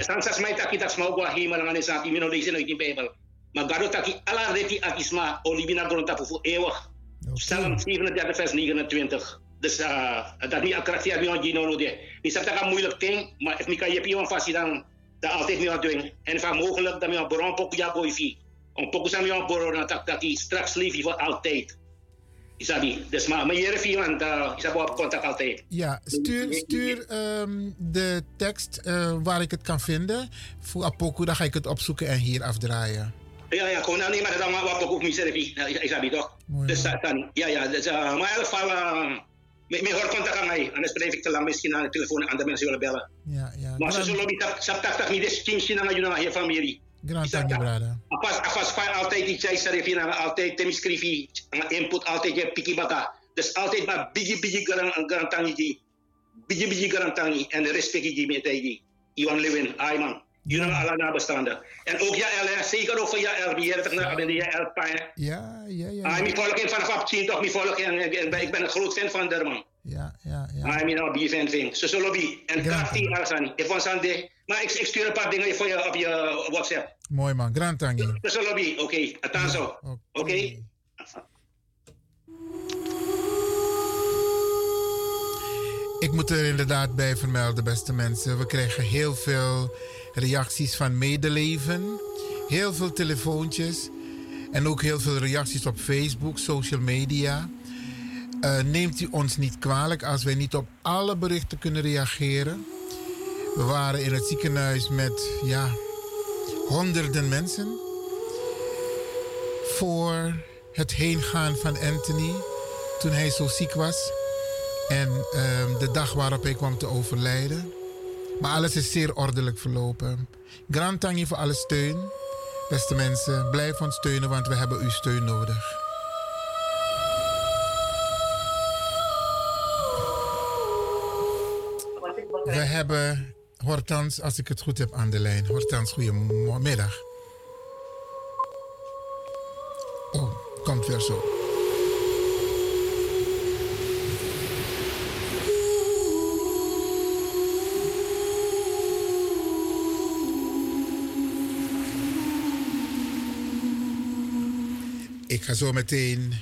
san sas mai taki tak smau gua hima lang ane sati mino lezen uit die Bijbel. Maar gado taki alle reti atisma olibina grond tapu voor eeuwig. Psalm 37, vers 29. Dus uh, dat niet attractie hebben we gino de. Niet dat dat moeilijk ding, maar if mika je pion vast dan dat altijd meer doen. En van mogelijk dat we een bron pok ja boy om pokus aan jou na tak taki straks lief voor altijd. Isabi, dus maar hier even want uh, isabi op contact altijd. Ja, stuur, stuur um, de tekst uh, waar ik het kan vinden voor Apoku, dan ga ik het opzoeken en hier afdraaien. Ja, ja, gewoon nou, nee, maar dan wat ook niet zelf, isabi toch? Dus dan, ja, ja, dus, uh, maar in ieder geval, uh, hoor contact aan mij, anders blijf ik te lang misschien aan de telefoon en andere mensen willen bellen. Ja, ja. Maar ze zullen niet, sap tak tak niet eens kindje aan je familie. Grand. Apas, apas file altijd die jij schrijf nou altijd tem schrijf input altijd je piki baka. Dus altijd maar bigi bigi garantangi die. Bigi bigi garantangi en de respect die met die. Iwan Lewin, Ayman. Jullie alle nabestaanden. En ook ja, El, zeker ook van ja, El, wie heeft de ja, El Pijn. Ja, ja, ja. Ah, ik volg hem vanaf op 10 toch, ik volg hem. Ik ben een groot fan van Derman. Ja, ja, ja. Ah, ik ben een fan van. Ze zullen. En krachtig Arsani. Ik was aan de. Maar ik, ik stuur een paar dingen voor je op je WhatsApp. Mooi man, grand tangi. Oké, okay. atanzo. Oké. Okay. Ik moet er inderdaad bij vermelden, beste mensen. We krijgen heel veel reacties van medeleven, heel veel telefoontjes en ook heel veel reacties op Facebook, social media. Uh, neemt u ons niet kwalijk als wij niet op alle berichten kunnen reageren. We waren in het ziekenhuis met ja, honderden mensen voor het heengaan van Anthony toen hij zo ziek was. En uh, de dag waarop hij kwam te overlijden. Maar alles is zeer ordelijk verlopen. Grand voor alle steun. Beste mensen, blijf ons steunen, want we hebben uw steun nodig. We hebben Hortans, als ik het goed heb, aan de lijn. Hortans, goedemiddag. Oh, komt weer zo. Ik ga zo meteen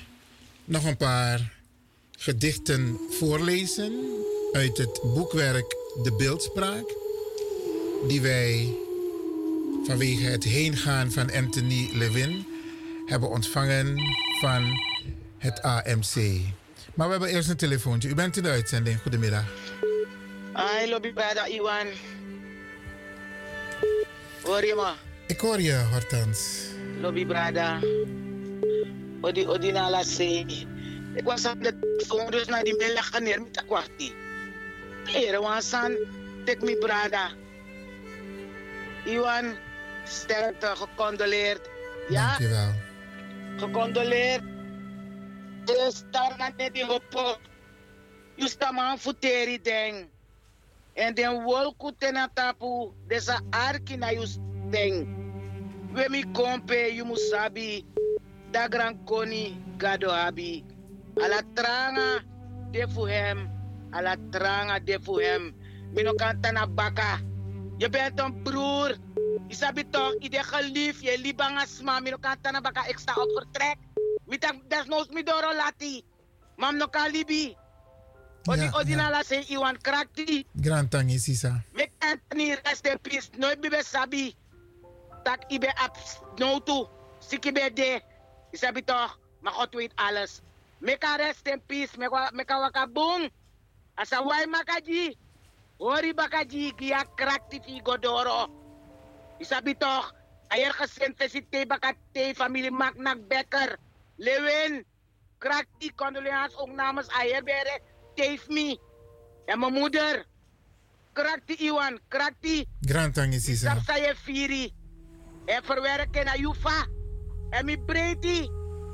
nog een paar gedichten voorlezen uit het boekwerk De Beeldspraak, die wij vanwege het heengaan van Anthony Levin hebben ontvangen van het AMC. Maar we hebben eerst een telefoontje. U bent in de uitzending. Goedemiddag. Hi, lobby brada Iwan. Hoor je me? Ik hoor je, Hortens. Lobby brada. Odi, odi na la. Ik was op de telefoon dus naar die mail gaan neer met de kwartie. Heren, wan san, tek mi brada. Iwan, sterkte, gecondoleerd. Ja? Dankjewel. Gecondoleerd. Dus daar gaat net in op. Je staat maar futeri ding. En den wolku tena tapu, desa arki na you ding. We mi kompe, you musabi, da gran koni gado abi. Ala tranga defu hem, ala tranga defu hem. Mino kanta na baka. Je bent een broer. Je sabi toch, ide gelief, je libang asma, mino kanta na baka, ik sta op vertrek. Mitak desnoods mi doro lati. Mam no kalibi. Odi, Ja, odi ja. na la se iwan krakti. Grand tangi sisa. Mek Anthony rest in peace. Nooit bibe sabi. Tak ibe ap no to. Siki be de. Isabi toch, maar God weet alles. Meka rest in peace. Meka, meka wakabung. Asa wai makaji. Hori bakaji kia krakti fi godoro. Isabi toch, ayer gesente si te bakate familie Maknak Becker. Lewin, krakti condoleance ook namens ayer bere. Teef me. En mijn moeder. Krakti Iwan, krakti. Grand tangi sisa. Sap saya firi. En verwerken naar Jufa. En mi breedte.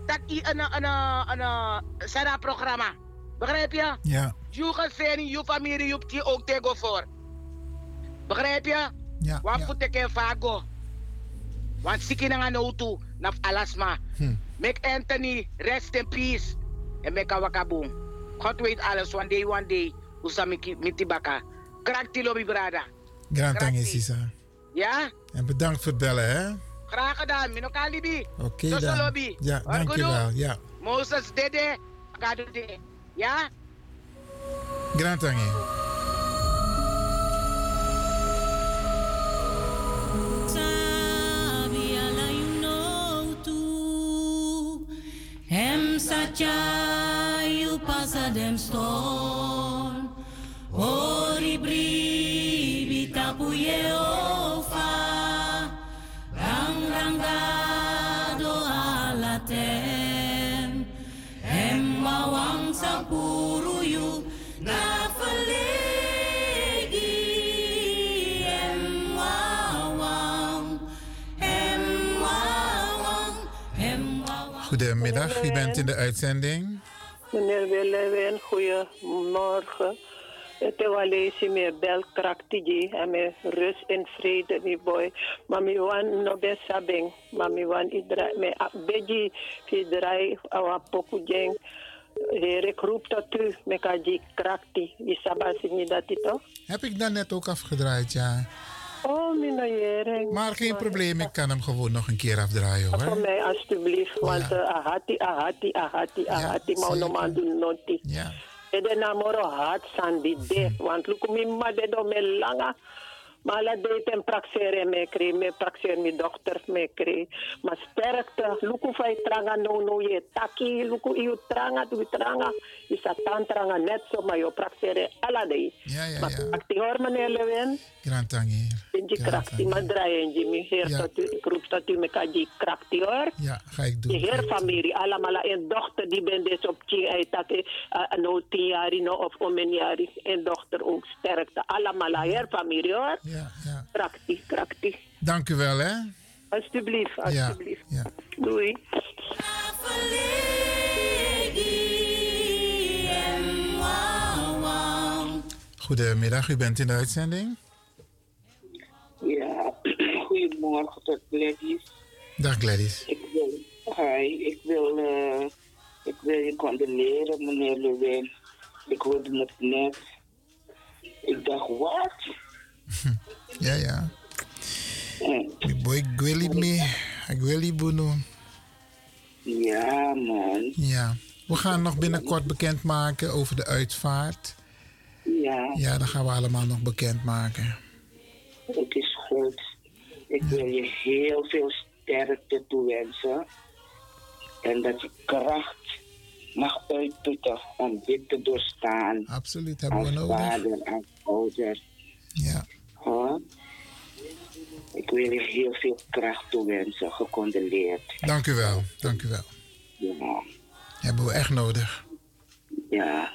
Dat i een een een programma. Begrijp je? Ja. Juga seni Jufa miri Jupti ook tego voor. Begrijp je? Ja. Wat ik vago? Want siki na nga no to na alasma. Hm. Make Anthony rest in peace. En make wakaboom. God weet alles. One day, one day. Usami mitibaka. Krakti lobby brada. Grand tangi sisa. Ja? En bedankt voor het bellen, hè? Graag gedaan. Mino kalibi. Oké Tussen dan. lobby. Ja, dankjewel. Ja. Moses dede. Kado de. Ja? Grand tangi. Hem sacha you passa dem storm. Ori bribi tapu ye na falegi. Wawang. Wawang. Wawang. Goedemiddag, u bent in de uitzending. Meneer Willewin, goedemorgen. Het is wel eens meer bel en met rust en vrede, mi boy. Maar mi wan no ben sabing, maar mi wan idra, me beji fi drai awa poku jeng. Heer, ik roep tot u, me kaji krakti. Dat ito? Heb ik dan net ook afgedraaid, ja. Oh, meneer. Maar geen probleem, ik kan hem gewoon nog een keer afdraaien, Voor hoor. mij alstublieft, want eh, ahati, ahati, ahati, ahati, maar no man doen noti. Ja. En de namoro haat sandi de, want luku mi ma de do me langa. Maar la de ten praxere me kri, me praxere mi dokter me kri. Maar sterkte, luku fai tranga no no ye taki, luku iu tranga tu tranga. Isa tan tranga net zo, maar yo praxere ala de. Ja, ja, Maar ja. prakti hoor meneer Lewin. Grand tangi. Inji krakti, maar draaien je mi heer Ja. tot u, ik roep tot u me kaji krakti hoor. Ja, ga ik De doen. heer familie, allemaal een dochter die ben dus op tien uit dat uh, no tien jaar no, of om een jaar en dochter ook sterkte. Allemaal heer familie hoor. Ja, ja. Krakti, krakti. Dank u wel, hè? Alsjeblieft, Ja, alsjeblieft. ja. Doei. Goedemiddag, u bent in de uitzending. Ja, goedemorgen tot Gladys. Dag Gladys. Ik wil Hi, ik wil, eh, ik wil je condoleren, meneer Lewin. Ik hoorde het net. Ik dacht, wat? Ja, ja. Ik boy gweli me. Ik gweli bunu. Ja, man. Ja. We gaan nog binnenkort bekendmaken over de uitvaart. Ja, Ja, dat gaan we allemaal nog bekendmaken. het is goed. Ik wil je heel veel sterkte toewensen. En dat je kracht mag uitputten om dit te doorstaan. Absoluut, hebben we als nodig. vader, als ouder. Ja. Huh? Ik wil je heel veel kracht toewensen. Gecondoleerd. Dank u wel, dank u wel. Ja. Hebben we echt nodig. Ja,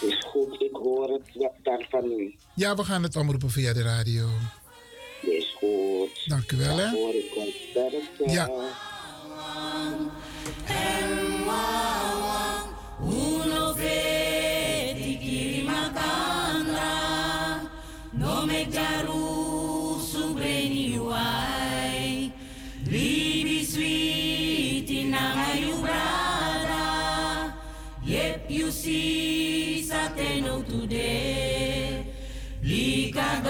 is goed. Ik hoor het dan van u. Ja, we gaan het omroepen via de radio. Is goed. Dank u wel, hè. Hoor ik sterkte. Ja. You brada Yep you see sateno today Lika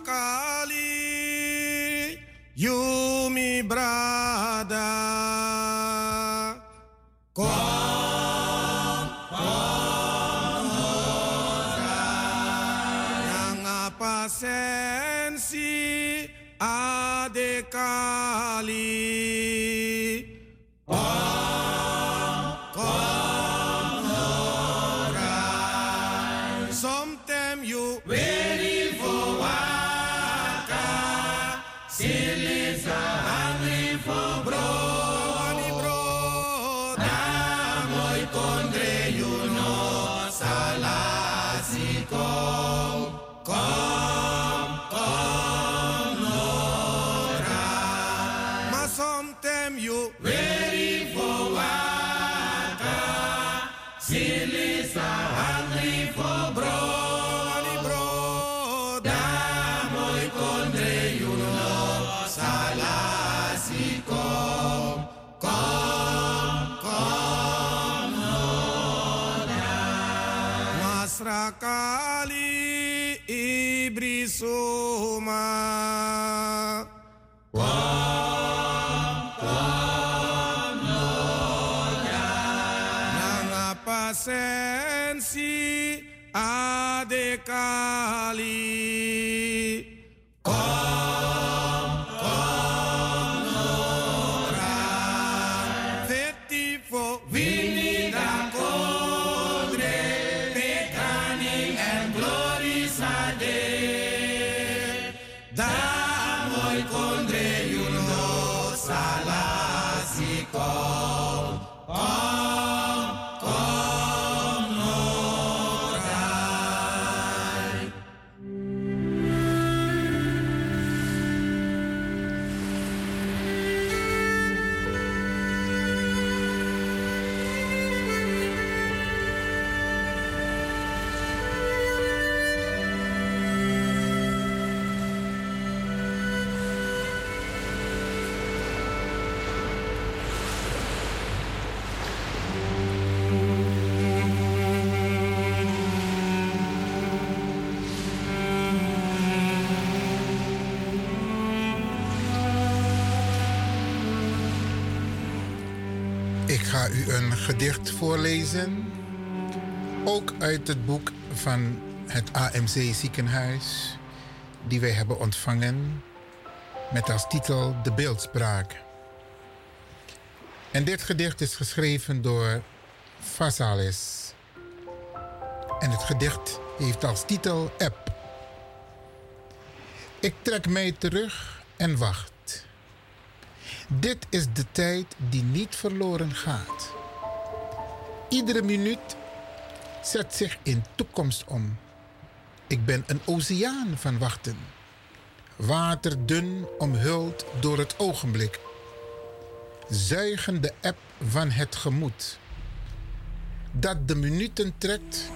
acá. U een gedicht voorlezen. Ook uit het boek van het AMC ziekenhuis. Die wij hebben ontvangen. Met als titel De Beeldspraak. En dit gedicht is geschreven door Vasalis. En het gedicht heeft als titel App. Ik trek mij terug en wacht. Dit is de tijd die niet verloren gaat. Iedere minuut zet zich in toekomst om. Ik ben een oceaan van wachten. Waterdun omhuld door het ogenblik. Zuigende app van het gemoed. Dat de minuten trekt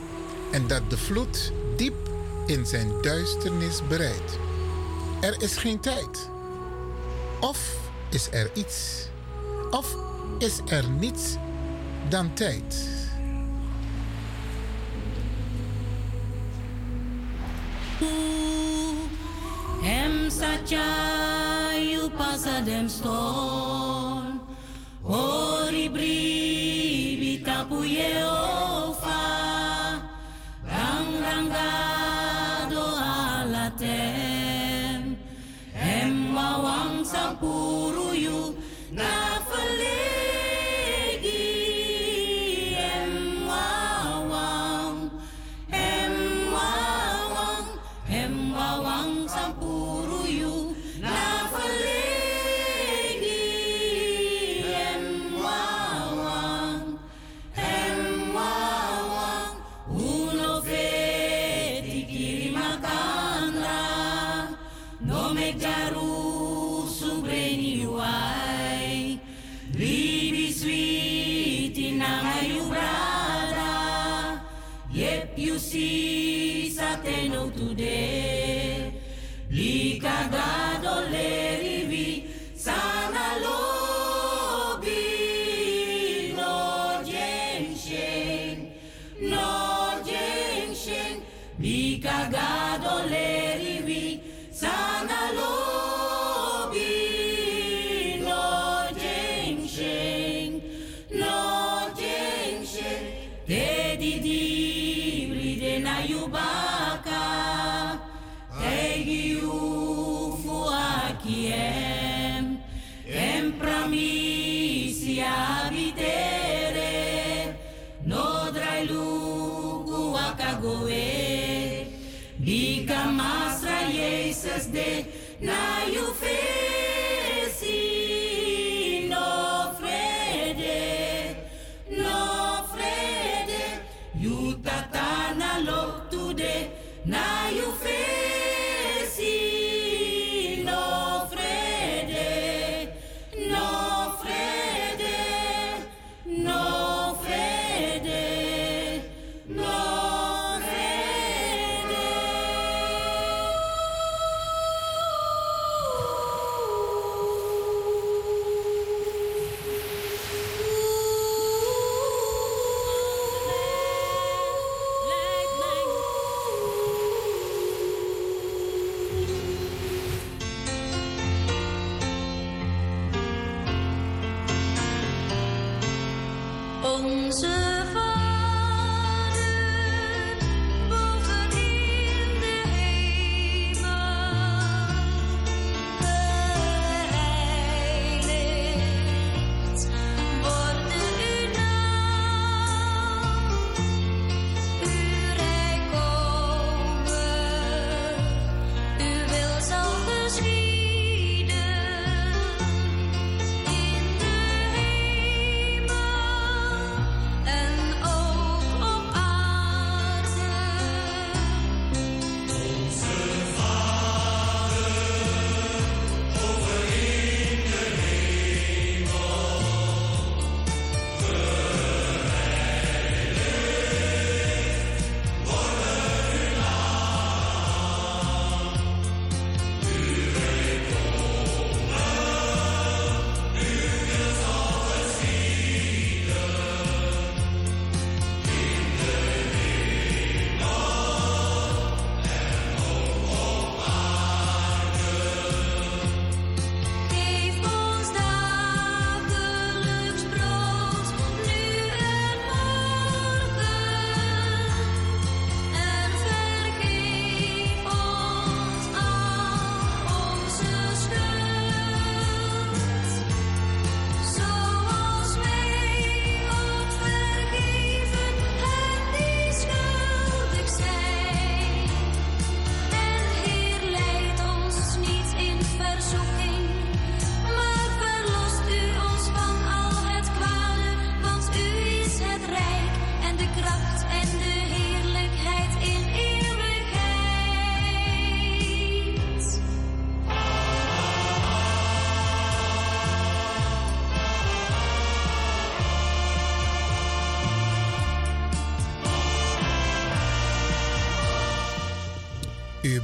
en dat de vloed diep in zijn duisternis bereidt. Er is geen tijd. Of is er iets. Of is er niets dan tijd. Hem sacha you pasa dem storm. Ori bribi tapu ofa. Rang rangado alatem. Hem wawang sampuru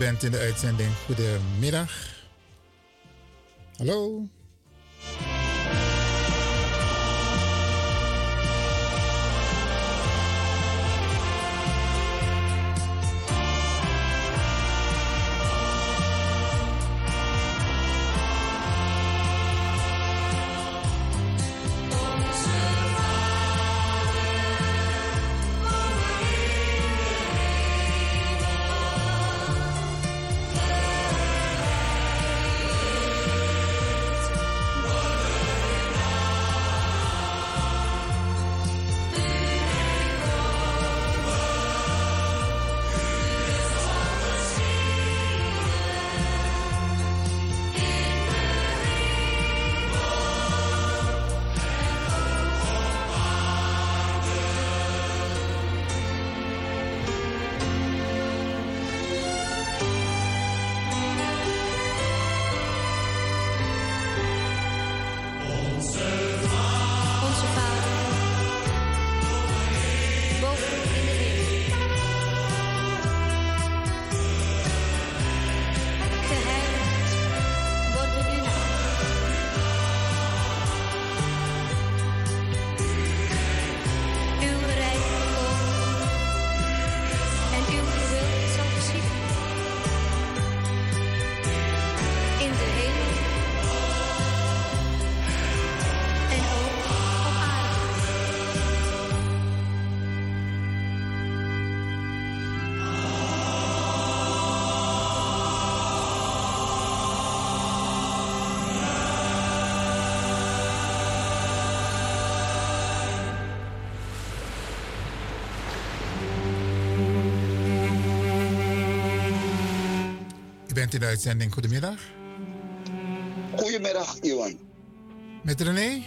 bent in de uitzending. Goedemiddag. Hallo. U bent in de uitzending. Goedemiddag. Goedemiddag, Iwan. Met René?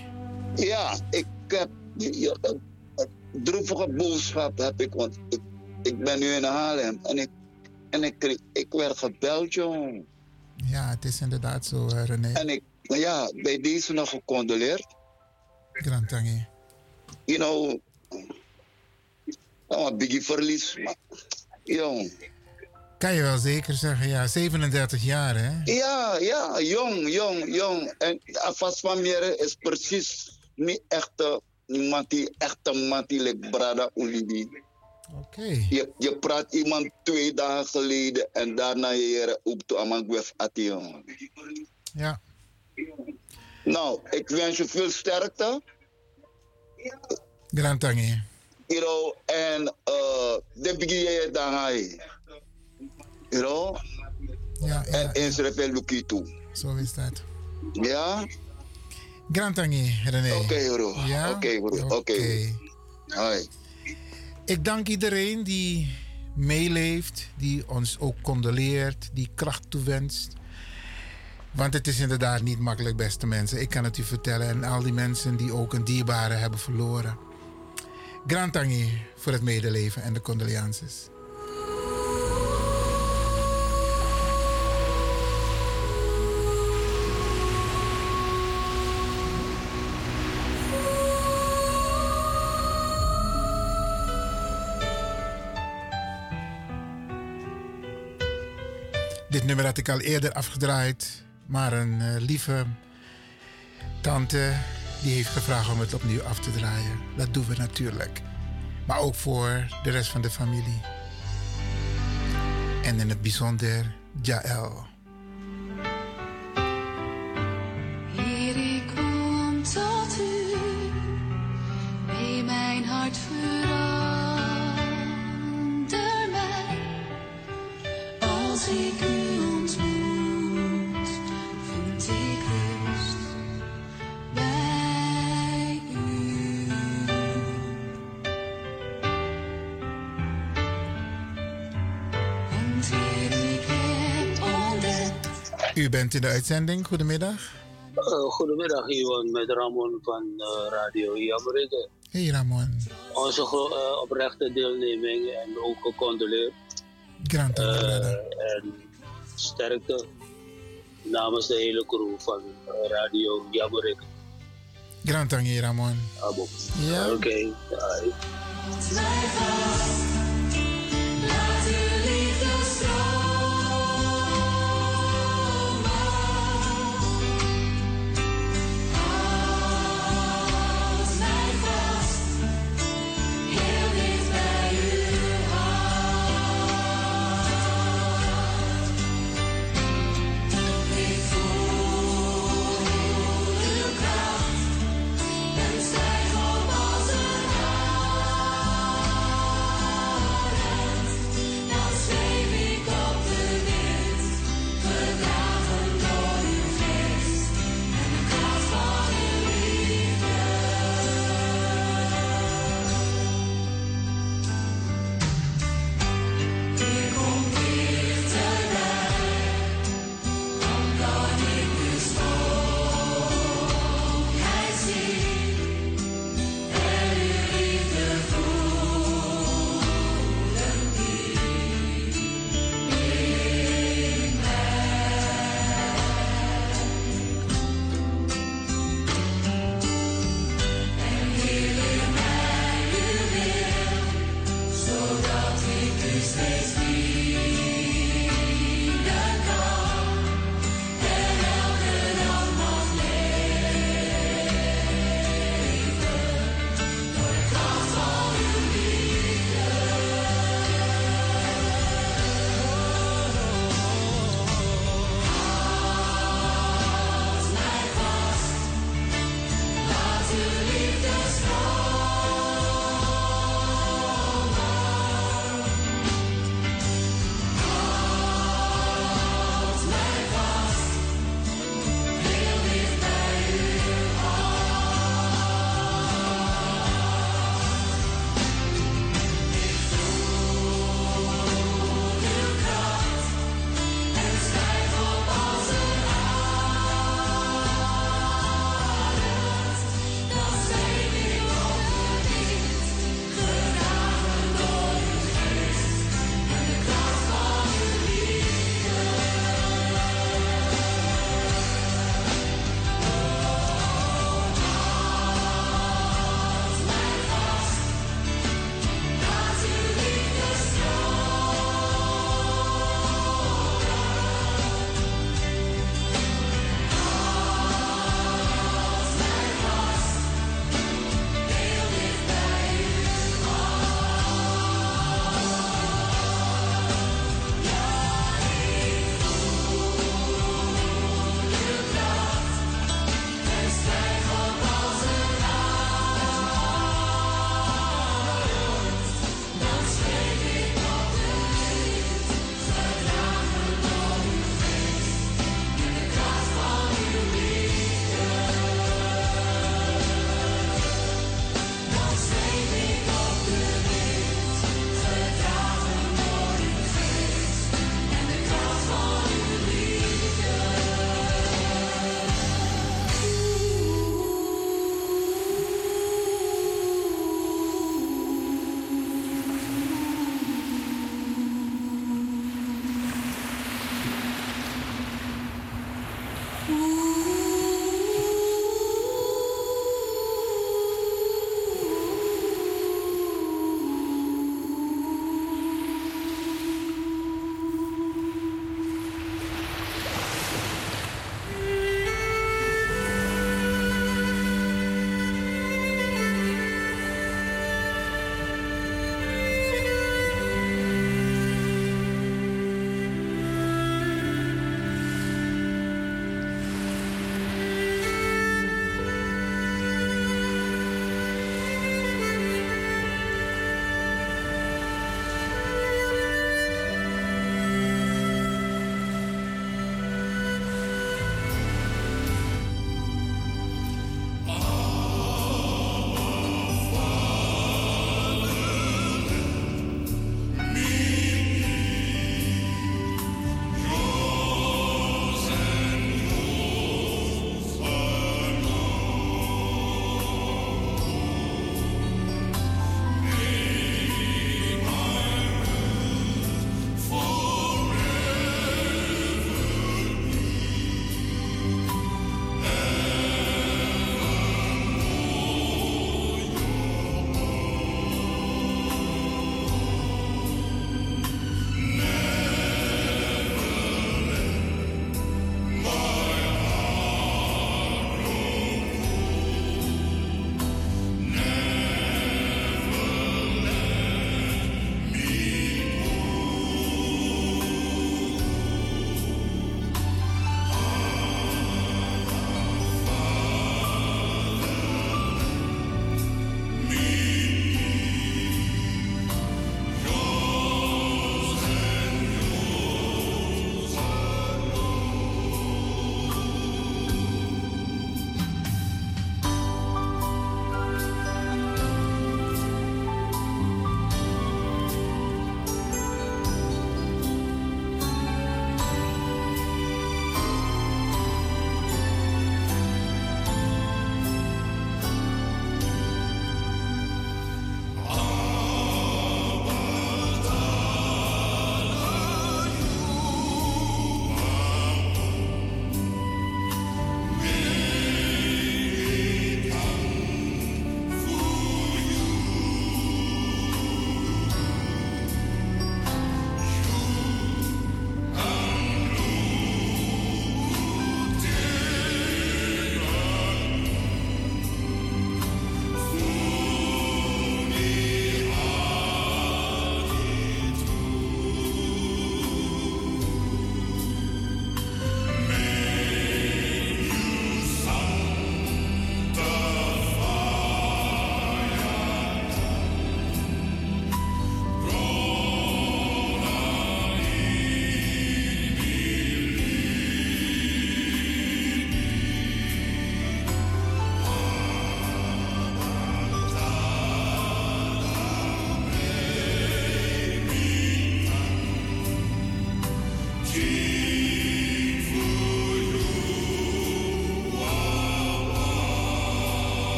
Ja, ik heb een, een droevige boodschap heb ik, want ik, ik ben nu in Haarlem en ik, en ik, ik werd gebeld, jong. Ja, het is inderdaad zo, eh, René. En ik, ja, bij deze nog gecondoleerd. Grand Tangi. You know, nou, een biggie verlies, maar, jong. Kan je wel zeker zeggen, ja, 37 jaar, hè? Ja, ja, jong, jong, jong. En Afas van Mieren is precies niet echte, iemand die echte mati like Brada Ulibi. Oké. Je, je praat iemand twee dagen geleden en daarna je op to Amangwef Ation. Ja. Nou, ik wens je veel sterkte. Grand Tangi. You know, en uh, de begin je dan. You know? Ja, En in Srepel Luki toe. Zo is dat. Ja? Grand Tangi, René. Oké, bro. Ja? Oké, bro. Oké. Hoi. Ik dank iedereen die meeleeft, die ons ook condoleert, die kracht toewenst. Want het is inderdaad niet makkelijk, beste mensen. Ik kan het u vertellen. En al die mensen die ook een dierbare hebben verloren. Grand Tangi voor het medeleven en de condolences. Dit nummer had ik al eerder afgedraaid. Maar een eh, lieve tante die heeft gevraagd om het opnieuw af te draaien. Dat doen we natuurlijk. Maar ook voor de rest van de familie. En in het bijzonder Jaël. Heer, ik tot u, mee mijn hart verander mij. Als ik U bent in de uitzending. Goedemiddag. Uh, goedemiddag, Iwan, met Ramon van uh, Radio Iamerike. Hey Ramon. Onze uh, oprechte deelneming en ook gecondoleerd. Grand en sterkte namens de hele crew van uh, Radio Iamerike. Grand Ramon. Abo. Ja. Oké, bye.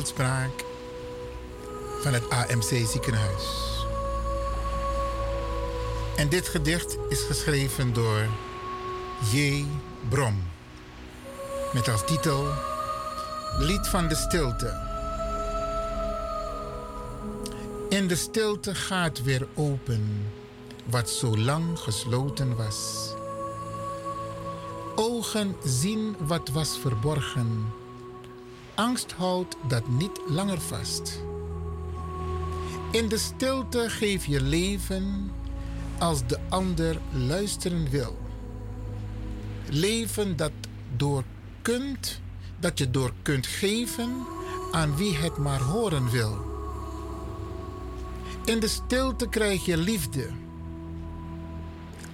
Beeldspraak van het AMC ziekenhuis. En dit gedicht is geschreven door J. Brom. Met als titel Lied van de stilte. In de stilte gaat weer open wat zo lang gesloten was. Ogen zien wat was verborgen. Angst houdt dat niet langer vast. In de stilte geef je leven als de ander luisteren wil. Leven dat door kunt, dat je door kunt geven aan wie het maar horen wil. In de stilte krijg je liefde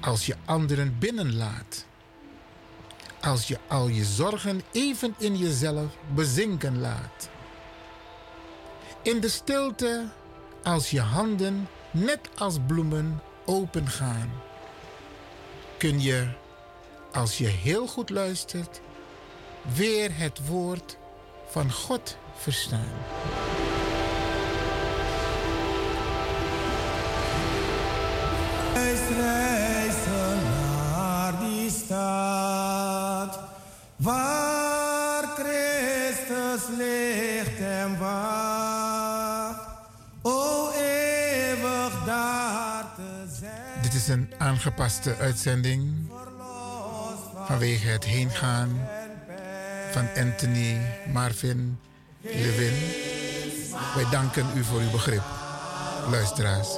als je anderen binnenlaat. Als je al je zorgen even in jezelf bezinken laat. In de stilte als je handen net als bloemen opengaan. Kun je, als je heel goed luistert, weer het woord van God verstaan. Naar die waar Christus ligt en wacht. O eeuwig daar te zijn. Dit is een aangepaste uitzending vanwege het heengaan van Anthony Marvin Levin. Wij danken u voor uw begrip, luisteraars.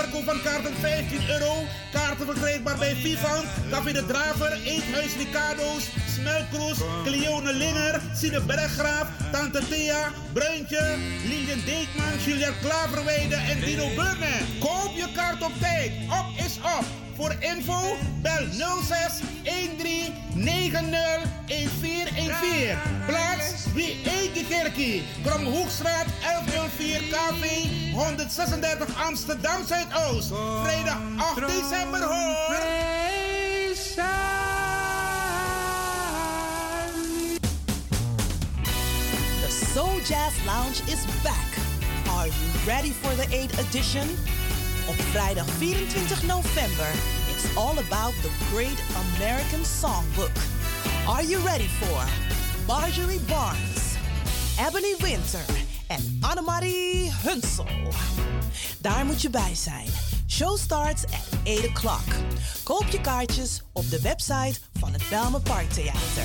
Voorverkoop van kaarten 15 euro. Kaarten verkrijgbaar bij Vivant, Café de Draver, Eethuis Ricardo's, Smelkroes, Cleone Linger, Sine Berggraaf, Tante Thea, Bruintje, Lilian Deekman, Julian Klaverweide en Dino Burnett. Koop je kaart op tijd. Op is op. Voor info bel 06 13 90 1414. Plaats wie Eike Kerkie. Kromhoekstraat 1104 KV 136 Amsterdam Zuidoost. Oh, vrijdag 8 december hoor. The Soul Jazz Lounge is back. Are you ready for the 8th edition? Op vrijdag 24 november, it's all about the great American songbook. Are you ready for Marjorie Barnes, Ebony Winter en Annemarie Hunsel? Daar moet je bij zijn. Show starts at 8 o'clock. Koop je kaartjes op de website van het Belme Parktheater.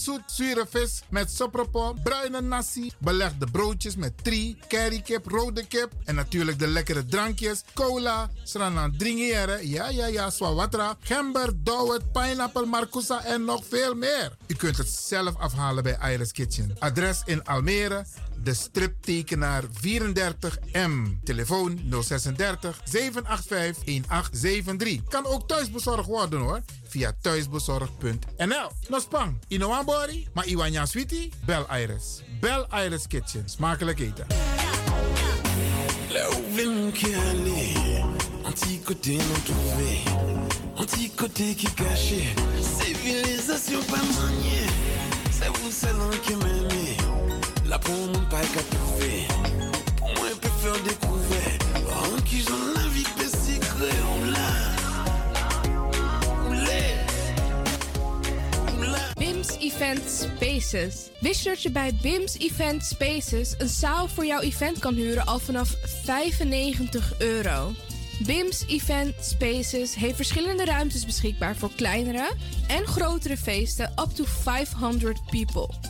zoet zure vis met sopropo, bruine nasi, belegde broodjes met tri, currykip, rode kip en natuurlijk de lekkere drankjes, cola, sranan dringiere, ja ja ja, swawatra, gember, dowet, pineapple, marcousa en nog veel meer. U kunt het zelf afhalen bij Iris Kitchen. Adres in Almere, de striptekenaar 34M. Telefoon 036 785 1873. Kan ook thuisbezorgd worden hoor. Via thuisbezorg.nl. Nospang, Inouambori, maar Iwanya Sweetie, Bel Iris. Bel Iris Kitchen. Smakelijk eten. Anti Antico civilisation Civilisatie op vous côté qui caché, civilisation pas qu'à trouver. Pour moi, peut faire découvrir. En qui j'en la on l'a. BIMS Event Spaces. Wist je dat je bij BIMS Event Spaces een zaal voor jouw event kan huren al vanaf 95 euro? BIMS Event Spaces heeft verschillende ruimtes beschikbaar voor kleinere en grotere feesten up to 500 people.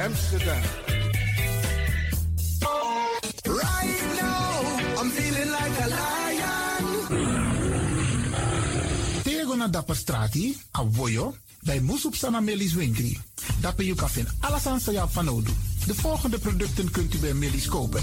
Amsterdam. Right now, I'm feeling like a lion. Tego na dapper strati, a voyo, bij Moesop Sana Melis Winkri. Dapper you kan alles aan van nodig. De volgende producten kunt u bij Melis kopen.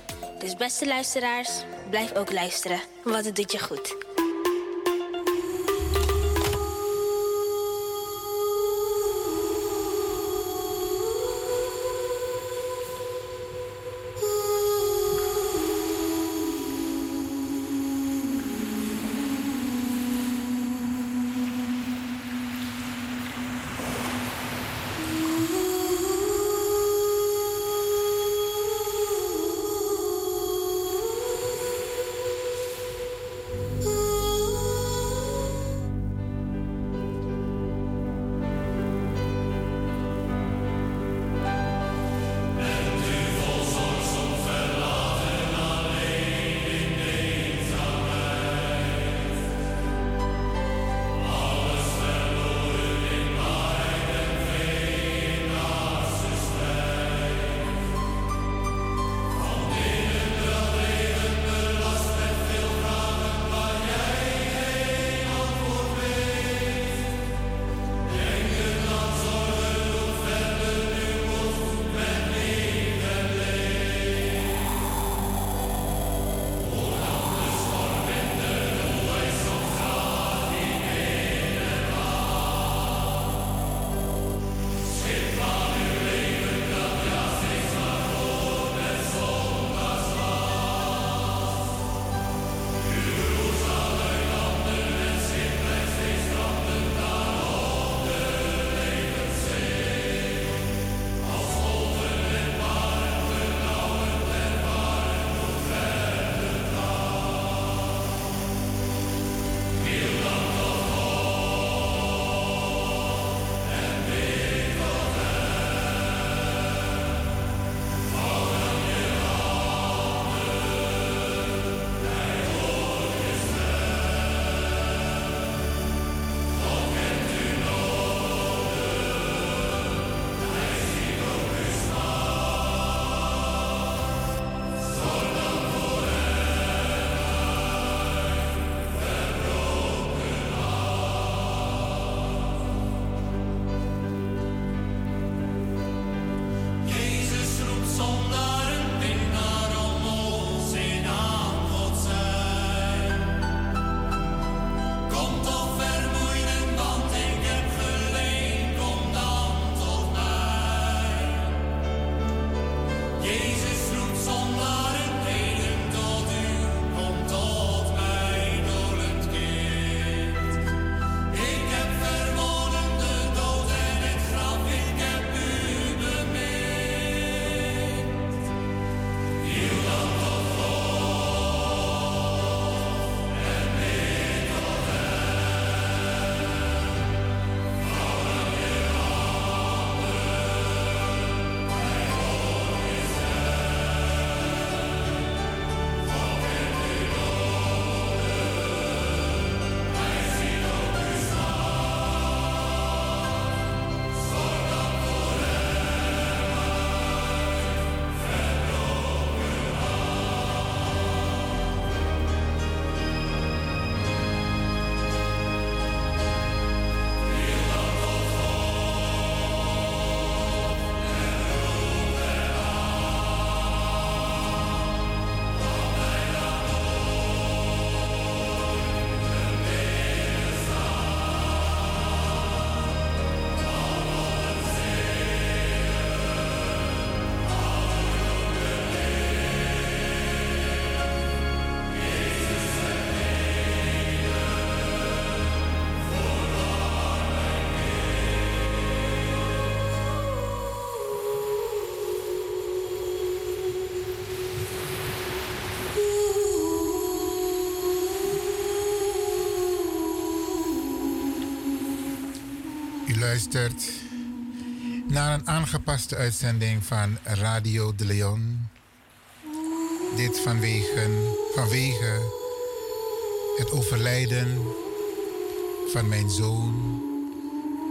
Dus beste luisteraars, blijf ook luisteren, want het doet je goed. geluisterd naar een aangepaste uitzending van Radio de Leon. Dit vanwege, vanwege het overlijden van mijn zoon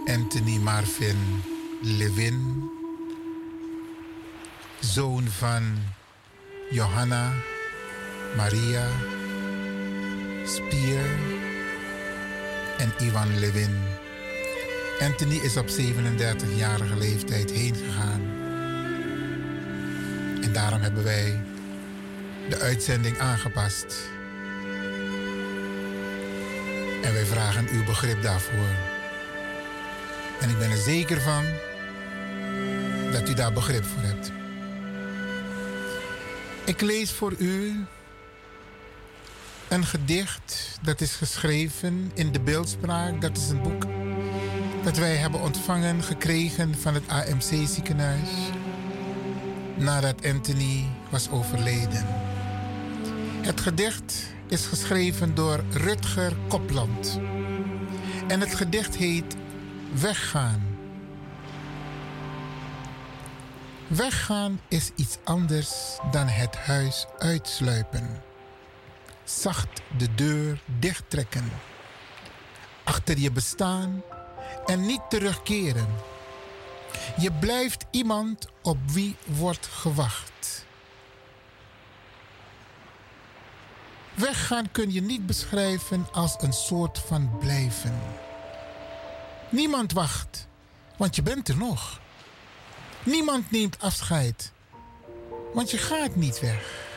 Anthony Marvin Levin, zoon van Johanna Maria Spier en Ivan Levin. Anthony is op 37-jarige leeftijd heen gegaan. En daarom hebben wij de uitzending aangepast. En wij vragen uw begrip daarvoor. En ik ben er zeker van dat u daar begrip voor hebt. Ik lees voor u een gedicht dat is geschreven in de beeldspraak. Dat is een boek dat wij hebben ontvangen, gekregen van het AMC ziekenhuis. Nadat Anthony was overleden. Het gedicht is geschreven door Rutger Kopland. En het gedicht heet Weggaan. Weggaan is iets anders dan het huis uitsluipen. Zacht de deur dichttrekken. Achter je bestaan en niet terugkeren. Je blijft iemand op wie wordt gewacht. Weggaan kun je niet beschrijven als een soort van blijven. Niemand wacht, want je bent er nog. Niemand neemt afscheid, want je gaat niet weg.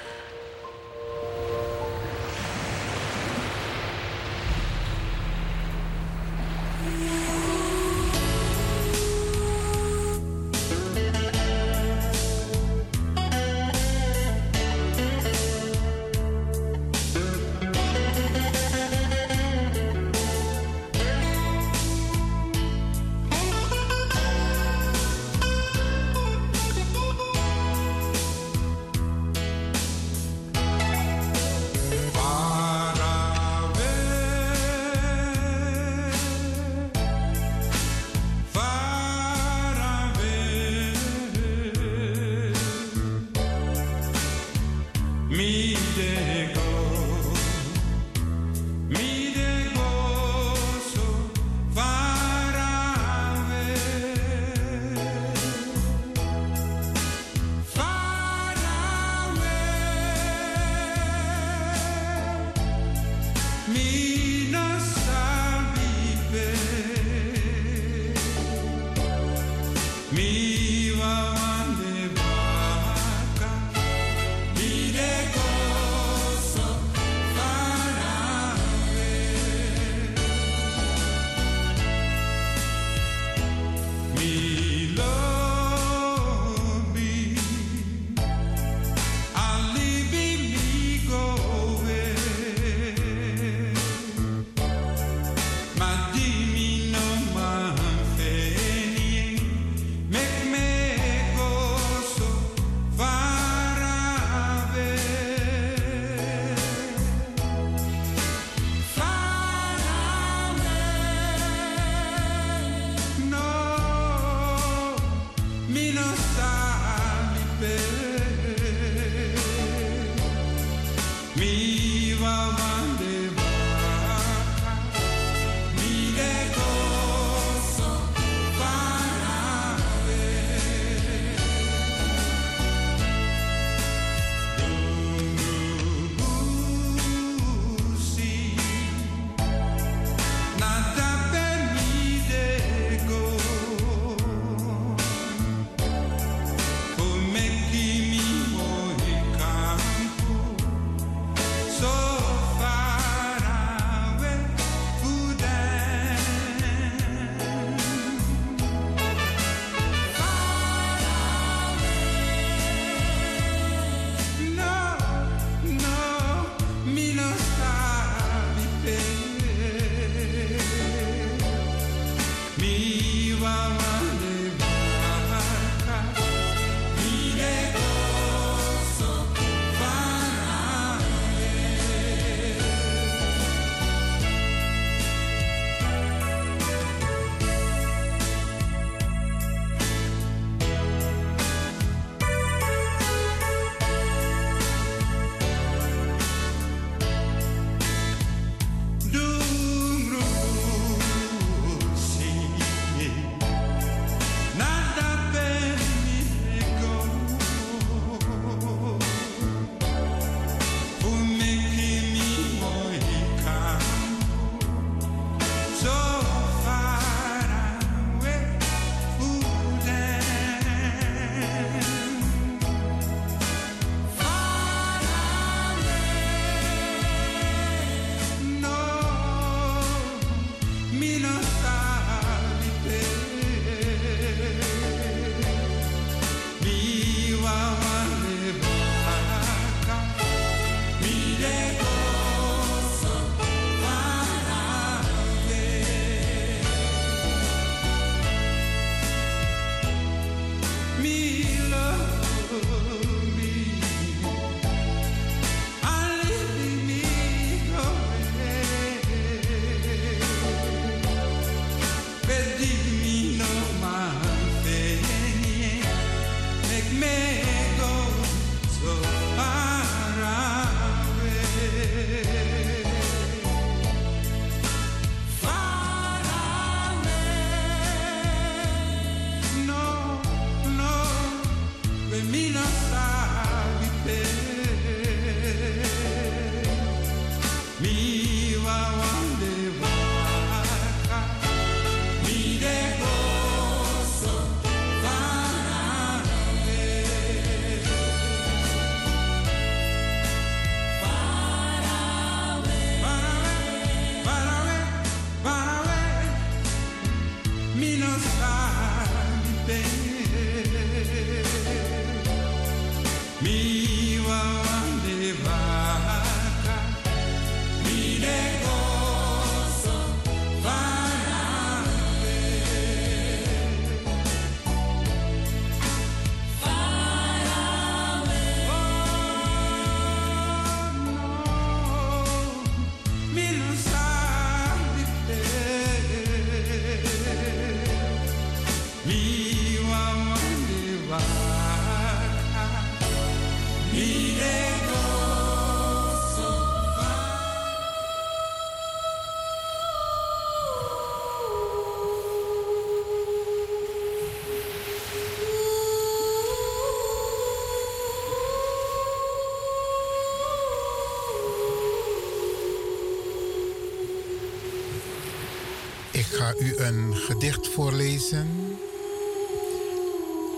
U een gedicht voorlezen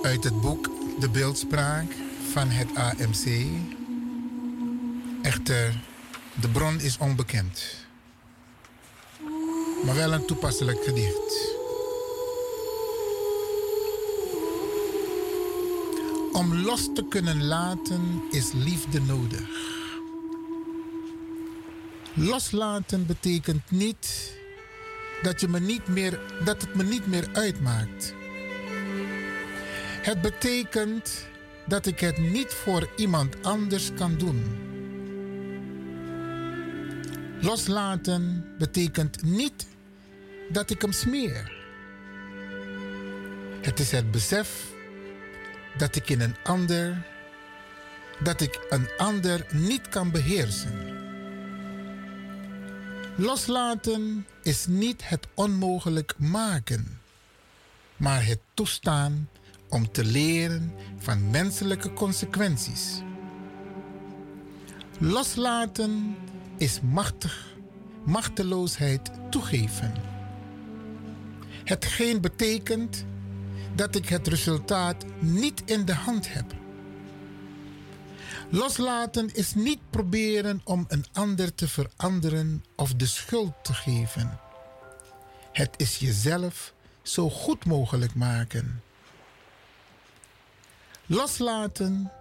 uit het boek De Beeldspraak van het AMC. Echter, de bron is onbekend. Maar wel een toepasselijk gedicht. Om los te kunnen laten is liefde nodig. Loslaten betekent niet dat, je me niet meer, dat het me niet meer uitmaakt. Het betekent dat ik het niet voor iemand anders kan doen. Loslaten betekent niet dat ik hem smeer. Het is het besef dat ik in een ander, dat ik een ander niet kan beheersen. Loslaten is niet het onmogelijk maken, maar het toestaan om te leren van menselijke consequenties. Loslaten is machtig, machteloosheid toegeven. Hetgeen betekent dat ik het resultaat niet in de hand heb. Loslaten is niet proberen om een ander te veranderen of de schuld te geven. Het is jezelf zo goed mogelijk maken. Loslaten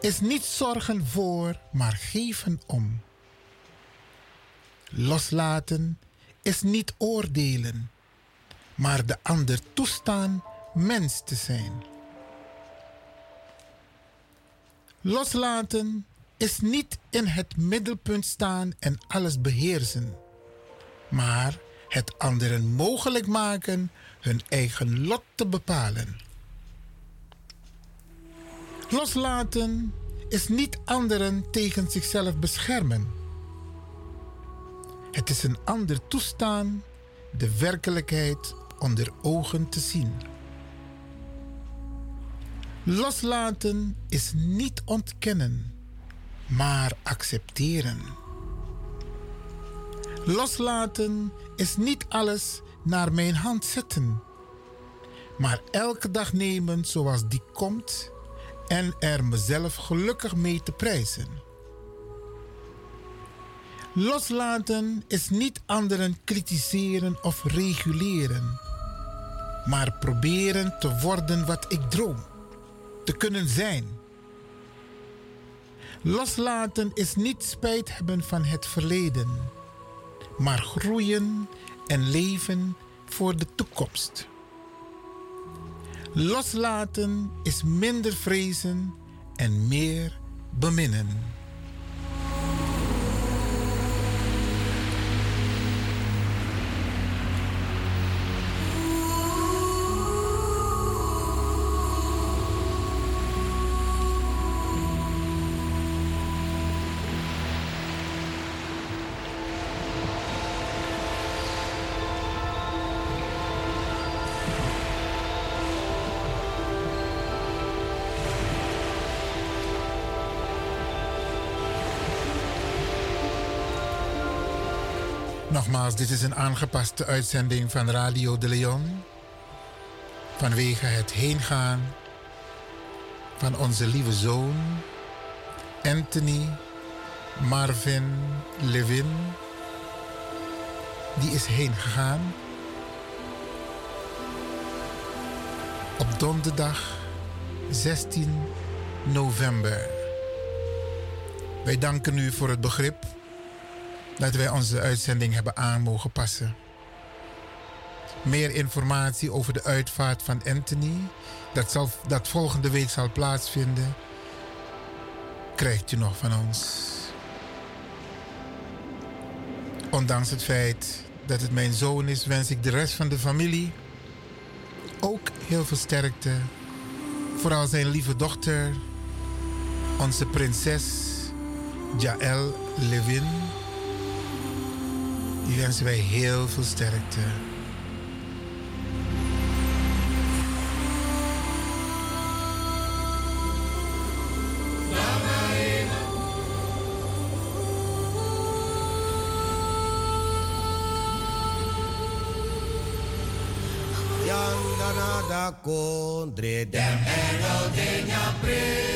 is niet zorgen voor, maar geven om. Loslaten is niet oordelen, maar de ander toestaan mens te zijn. Loslaten is niet in het middelpunt staan en alles beheersen, maar het anderen mogelijk maken hun eigen lot te bepalen. Loslaten is niet anderen tegen zichzelf beschermen. Het is een ander toestaan de werkelijkheid onder ogen te zien. Loslaten is niet ontkennen, maar accepteren. Loslaten is niet alles naar mijn hand zetten, maar elke dag nemen zoals die komt en er mezelf gelukkig mee te prijzen. Loslaten is niet anderen kritiseren of reguleren, maar proberen te worden wat ik droom, te kunnen zijn. Loslaten is niet spijt hebben van het verleden, maar groeien en leven voor de toekomst. Loslaten is minder vrezen en meer beminnen. Dit is een aangepaste uitzending van Radio de Leon. Vanwege het heengaan van onze lieve zoon Anthony Marvin Levin. Die is heen gegaan. Op donderdag 16 november. Wij danken u voor het begrip dat wij onze uitzending hebben aan mogen passen. Meer informatie over de uitvaart van Anthony, dat, zal, dat volgende week zal plaatsvinden, krijgt u nog van ons. Ondanks het feit dat het mijn zoon is, wens ik de rest van de familie ook heel veel sterkte. Vooral zijn lieve dochter, onze prinses Jaël Levin. Die wensen wij heel veel sterkte. Yang dana da kondre dem engel de nyapre.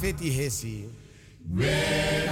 veti hesi. Where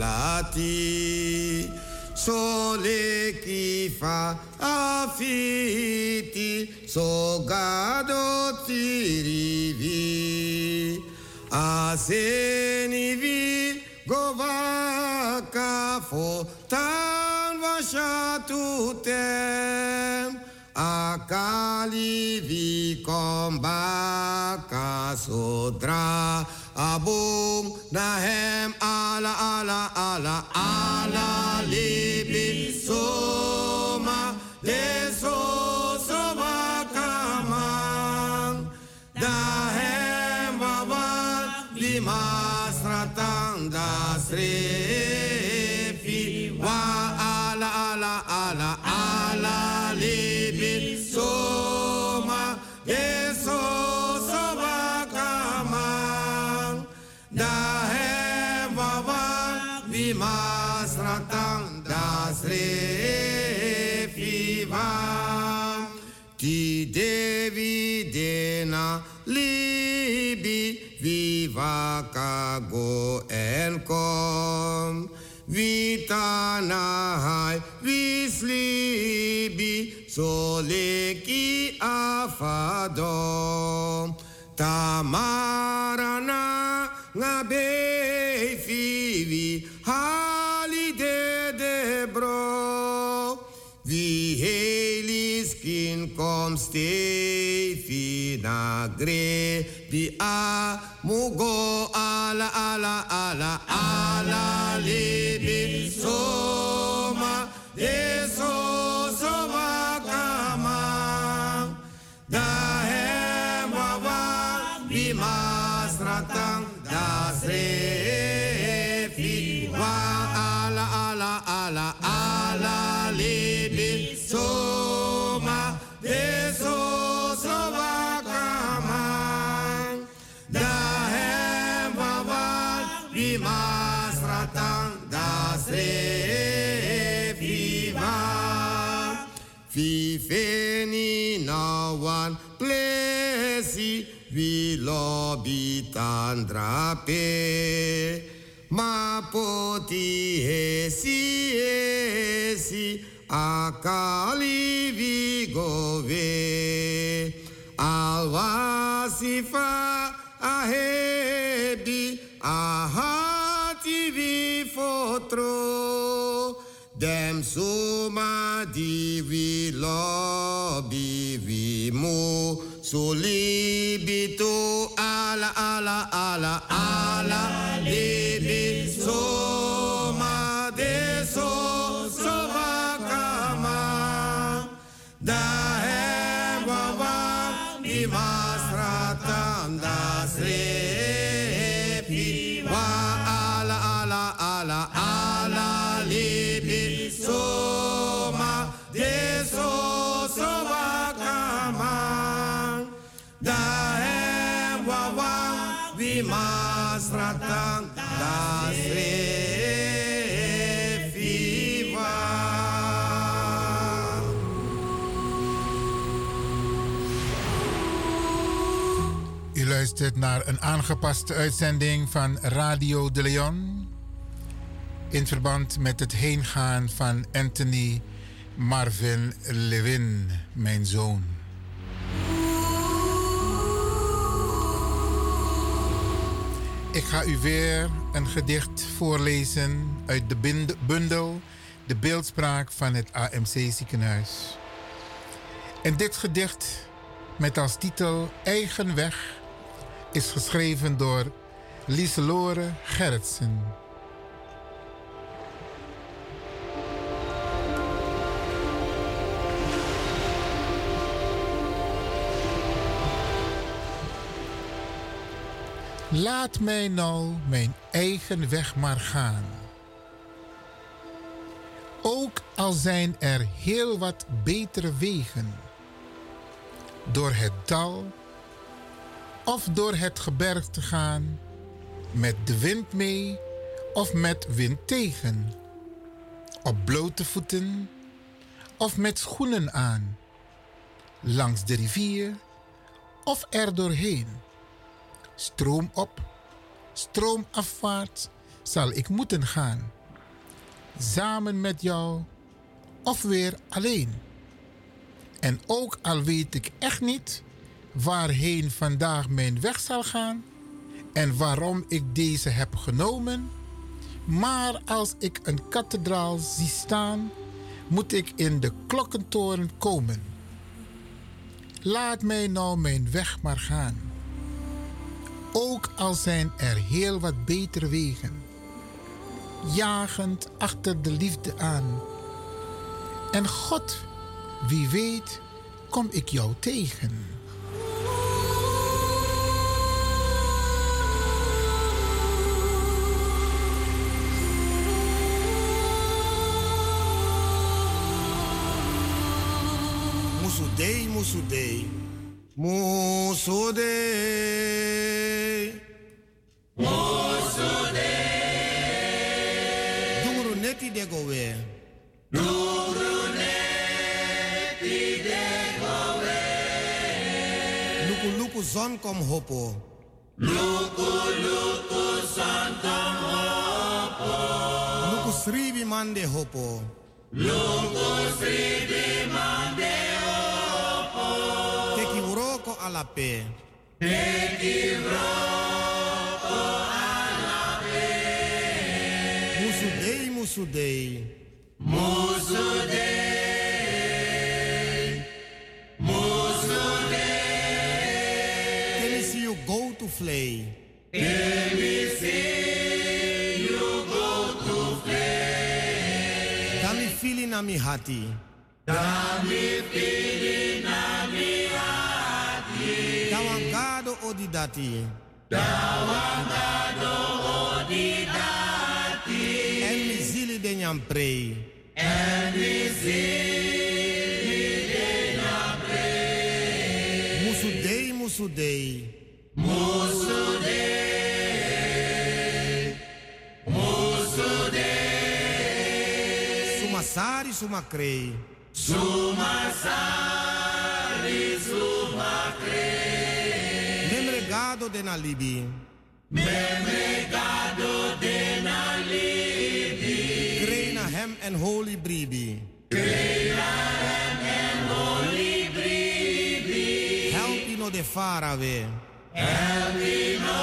lati sole kifa afiti sogado tirivi asenivi govaka fo tan vashatutem akali vi kombaka sodra abung nahem ala ala ala ala βακαγκο ελκομ βιτα ναχαι σολεκι αφαδο τα μαρανα ναμπει φιβι χαλι δε δεμπρο διχελις κιν bi a mugo ala ala ala ala libi soma de na wan plesi vi lobi tandrape ma poti hesi hesi akali vi gove alvasifa ahebi ahati vi fotro. Dem suma di vi lobi vi mu solibito ala ala ala ala. libi luistert naar een aangepaste uitzending van Radio de Leon. In verband met het heengaan van Anthony Marvin Levin, mijn zoon. Ik ga u weer een gedicht voorlezen uit de bundel De beeldspraak van het AMC ziekenhuis. En dit gedicht met als titel Eigen weg is geschreven door Lieselore Gerritsen. Laat mij nou mijn eigen weg maar gaan. Ook al zijn er heel wat betere wegen. Door het dal of door het gebergte gaan. Met de wind mee of met wind tegen. Op blote voeten of met schoenen aan. Langs de rivier of er doorheen. Stroom op, stroom afwaarts zal ik moeten gaan. samen met jou of weer alleen. En ook al weet ik echt niet waarheen vandaag mijn weg zal gaan en waarom ik deze heb genomen, maar als ik een kathedraal zie staan, moet ik in de klokkentoren komen. Laat mij nou mijn weg maar gaan. Ook al zijn er heel wat betere wegen, jagend achter de liefde aan. En God, wie weet, kom ik jou tegen. Musudei. Musudei. Musudei. Dungru neti dego we. Dungru neti we. Luku luku zon kom hopo. Luku luku zon kom hopo. Luku sribi mande hopo. Luku sribi mande hopo. Alape. Teki uroko alape. Musudei, musudei. Musudei. Can me to flay. Can me you go to flay. Dami fili na mi hati. Dami fili na mi hati. Dawangado odidati. Dawangado odidati. En mi zili de nyamprei. En mi zili de nyamprei. Musudei, musudei. Musudei. Musudei. Sumasari, sumakrei. Sumasari, sumakrei. Memregado de na libi. Memregado de na libi. Hem en holy bribi. Kreina hem en holy bribi. Help ino de farawe. Help ino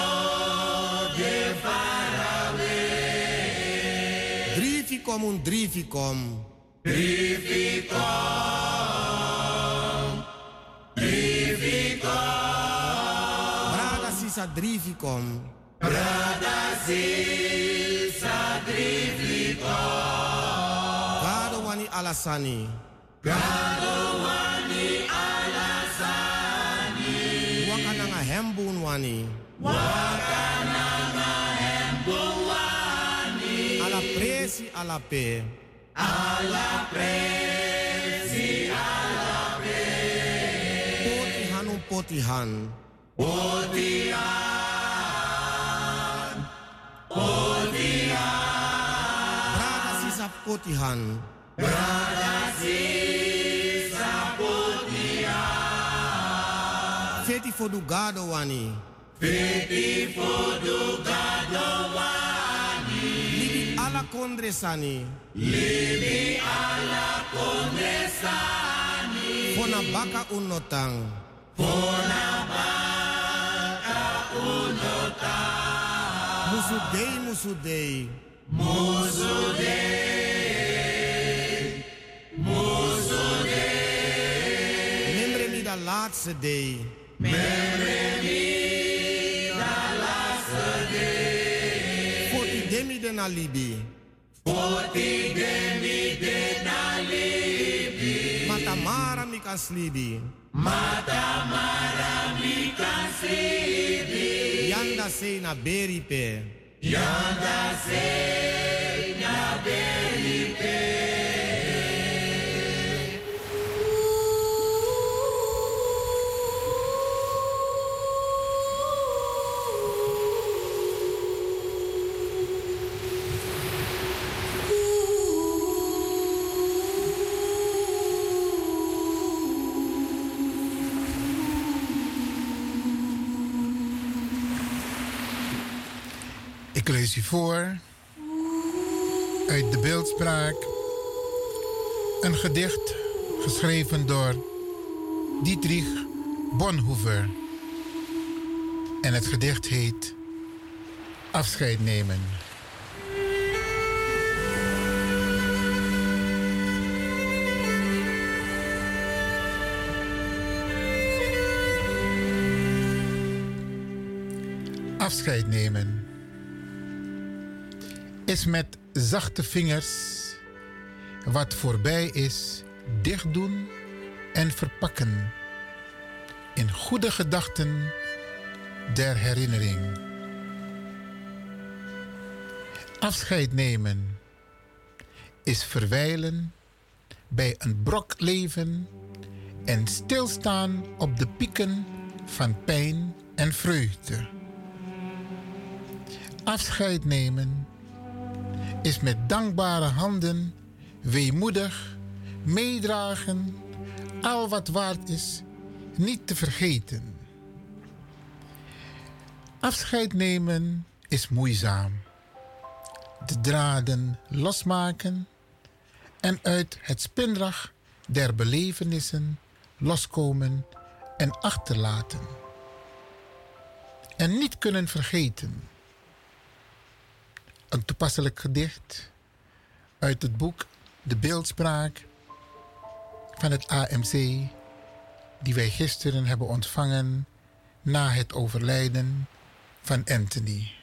de farawe. Drificom un drificom. Drificom. Drificom. Brada sisa drificom. Brada sisa drificom. Gado wani alasani. Gado wani alasani. Wakananga hembun wani. Wakananga hembun wani. Ala presi ala pe. Ala presi ala. Potihan potihan. Potihan. Brada sisa potihan. Brada sisa potihan. Feti fodugado wani. Feti fodugado wani. Libi ala kondresani. Libi ala kondresani. Fona baka unotang. Musudei, musudei. Musudei. Musudei. Membre mi da laatste day. Membre mi da laatste day. Foti demi de na Matamara mi kan slibi. Matamara mi kan slibi. Yanda se na beripe. Yanda se na beripe. Ik lees voor. uit de beeldspraak. Een gedicht geschreven door Dietrich Bonhoeffer. En het gedicht heet Afscheid nemen. Afscheid nemen is met zachte vingers wat voorbij is dichtdoen en verpakken in goede gedachten der herinnering. Afscheid nemen is verwijlen bij een brok leven en stilstaan op de pieken van pijn en vreugde. Afscheid nemen is met dankbare handen weemoedig meedragen al wat waard is niet te vergeten. Afscheid nemen is moeizaam. De draden losmaken en uit het spinrag der belevenissen loskomen en achterlaten. En niet kunnen vergeten. Een toepasselijk gedicht uit het boek De Beeldspraak van het AMC, die wij gisteren hebben ontvangen na het overlijden van Anthony.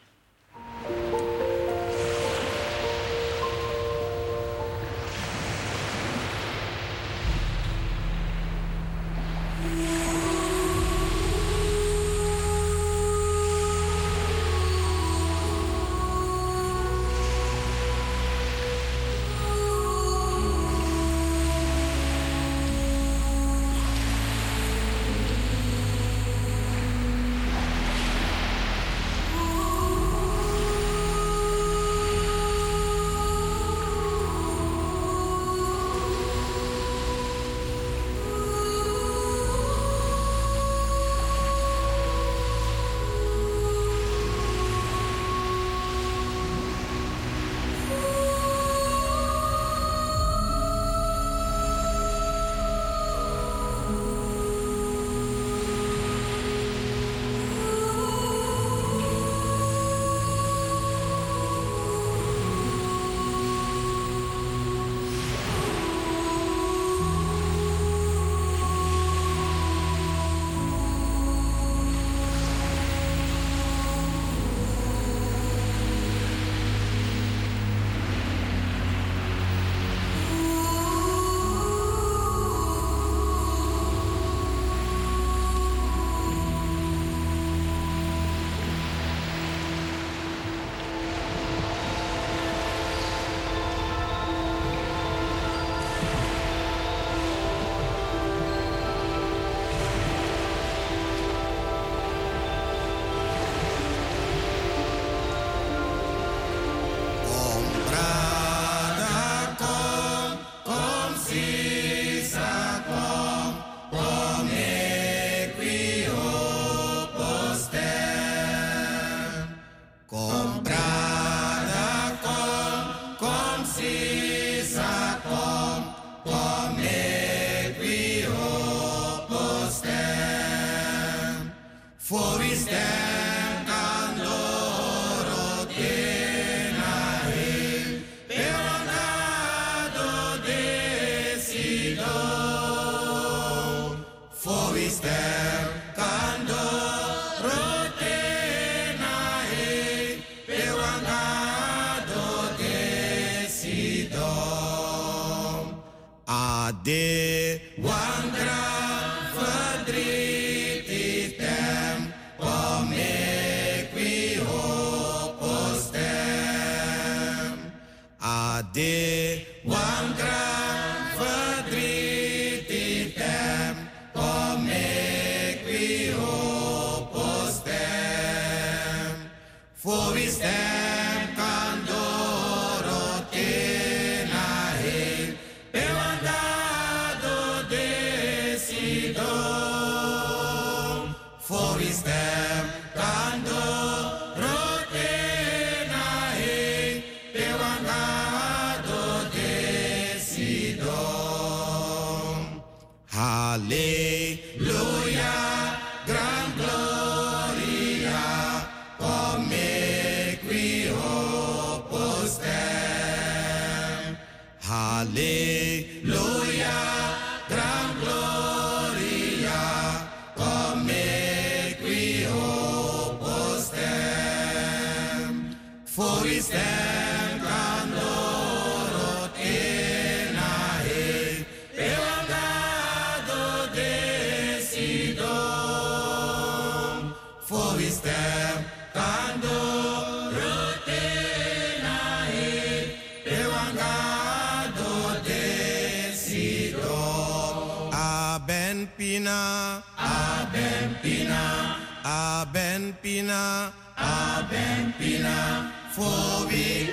Abenpina, Abenpina, Abenpina, Aben Pina. Aben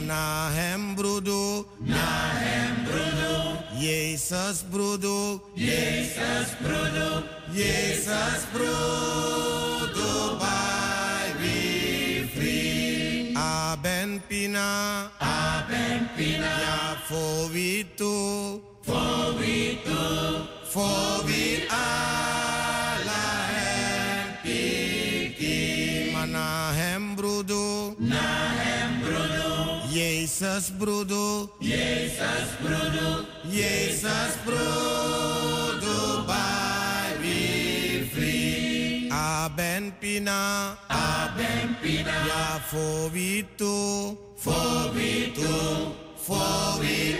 Allah hem brudu. Nahem brudu. Jezus brudu. Jezus brudu. Jezus brudu. Brudu. Pina. Aben Pina. Ya Fovitu. Fovitu. Fovi ala hempiki. Mana hembrudu. Na hembrudu. Brudu. Jesus brudu. Jesus brudu. Aben Pina, Aben Pina, ja fobitu, fobitu, fobi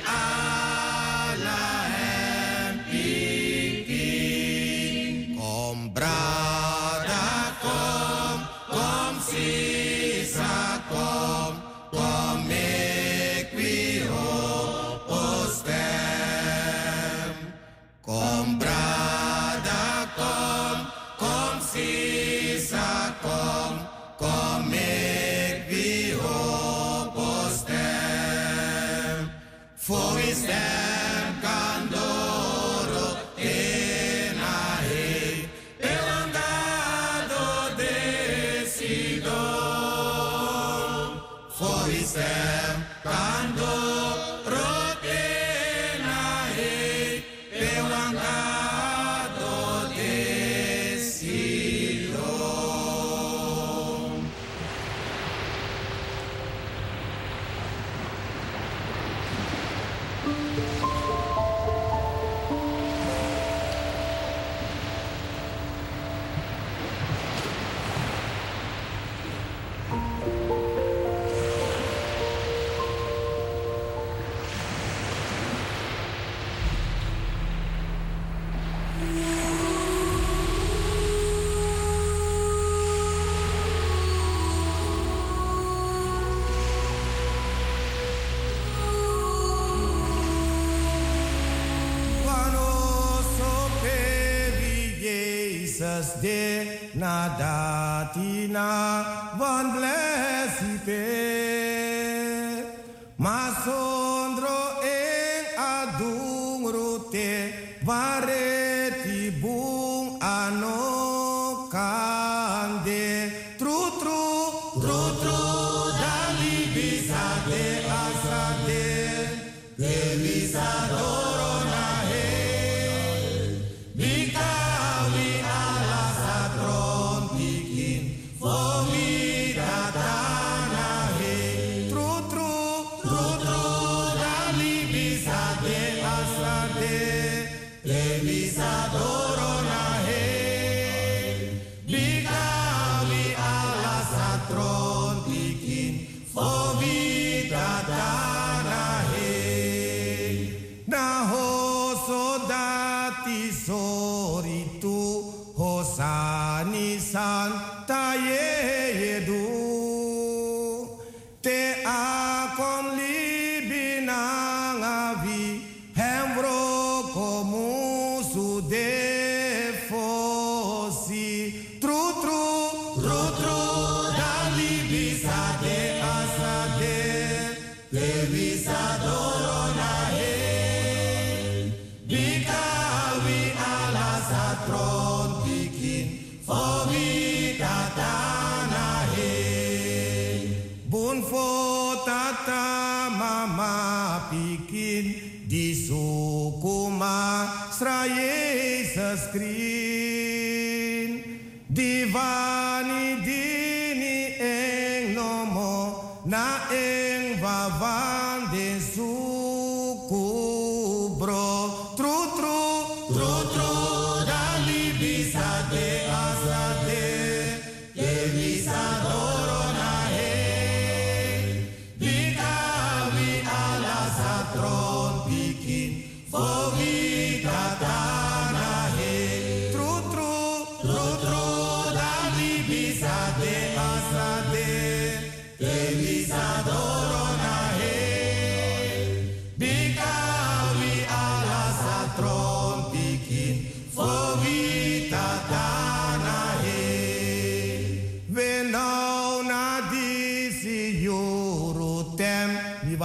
Latina, one blessed day.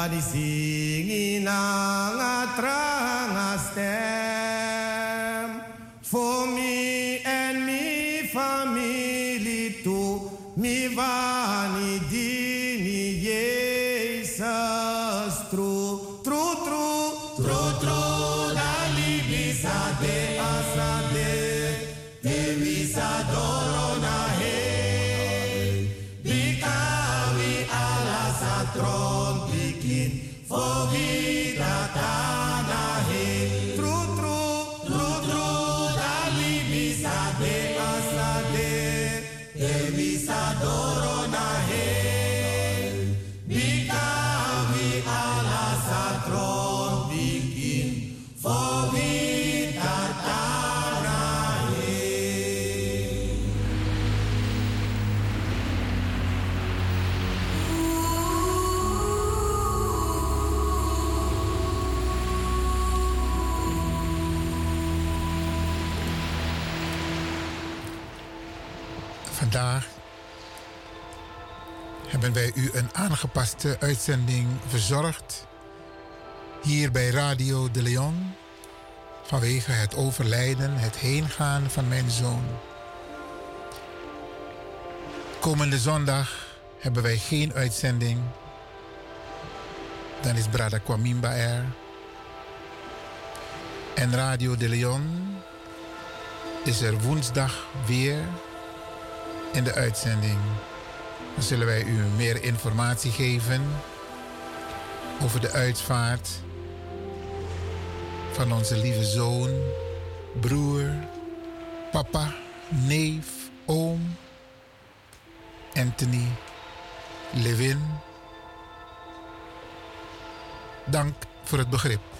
die. aangepaste eh, uitzending verzorgd hier bij Radio de Leon vanwege het overlijden, het heengaan van mijn zoon. Komende zondag hebben wij geen uitzending. Dan is Brada Kwamimba er. En Radio de Leon is er woensdag weer in de uitzending. Dan zullen wij u meer informatie geven over de uitvaart van onze lieve zoon, broer, papa, neef, oom, Anthony, Levin. Dank voor het begrip.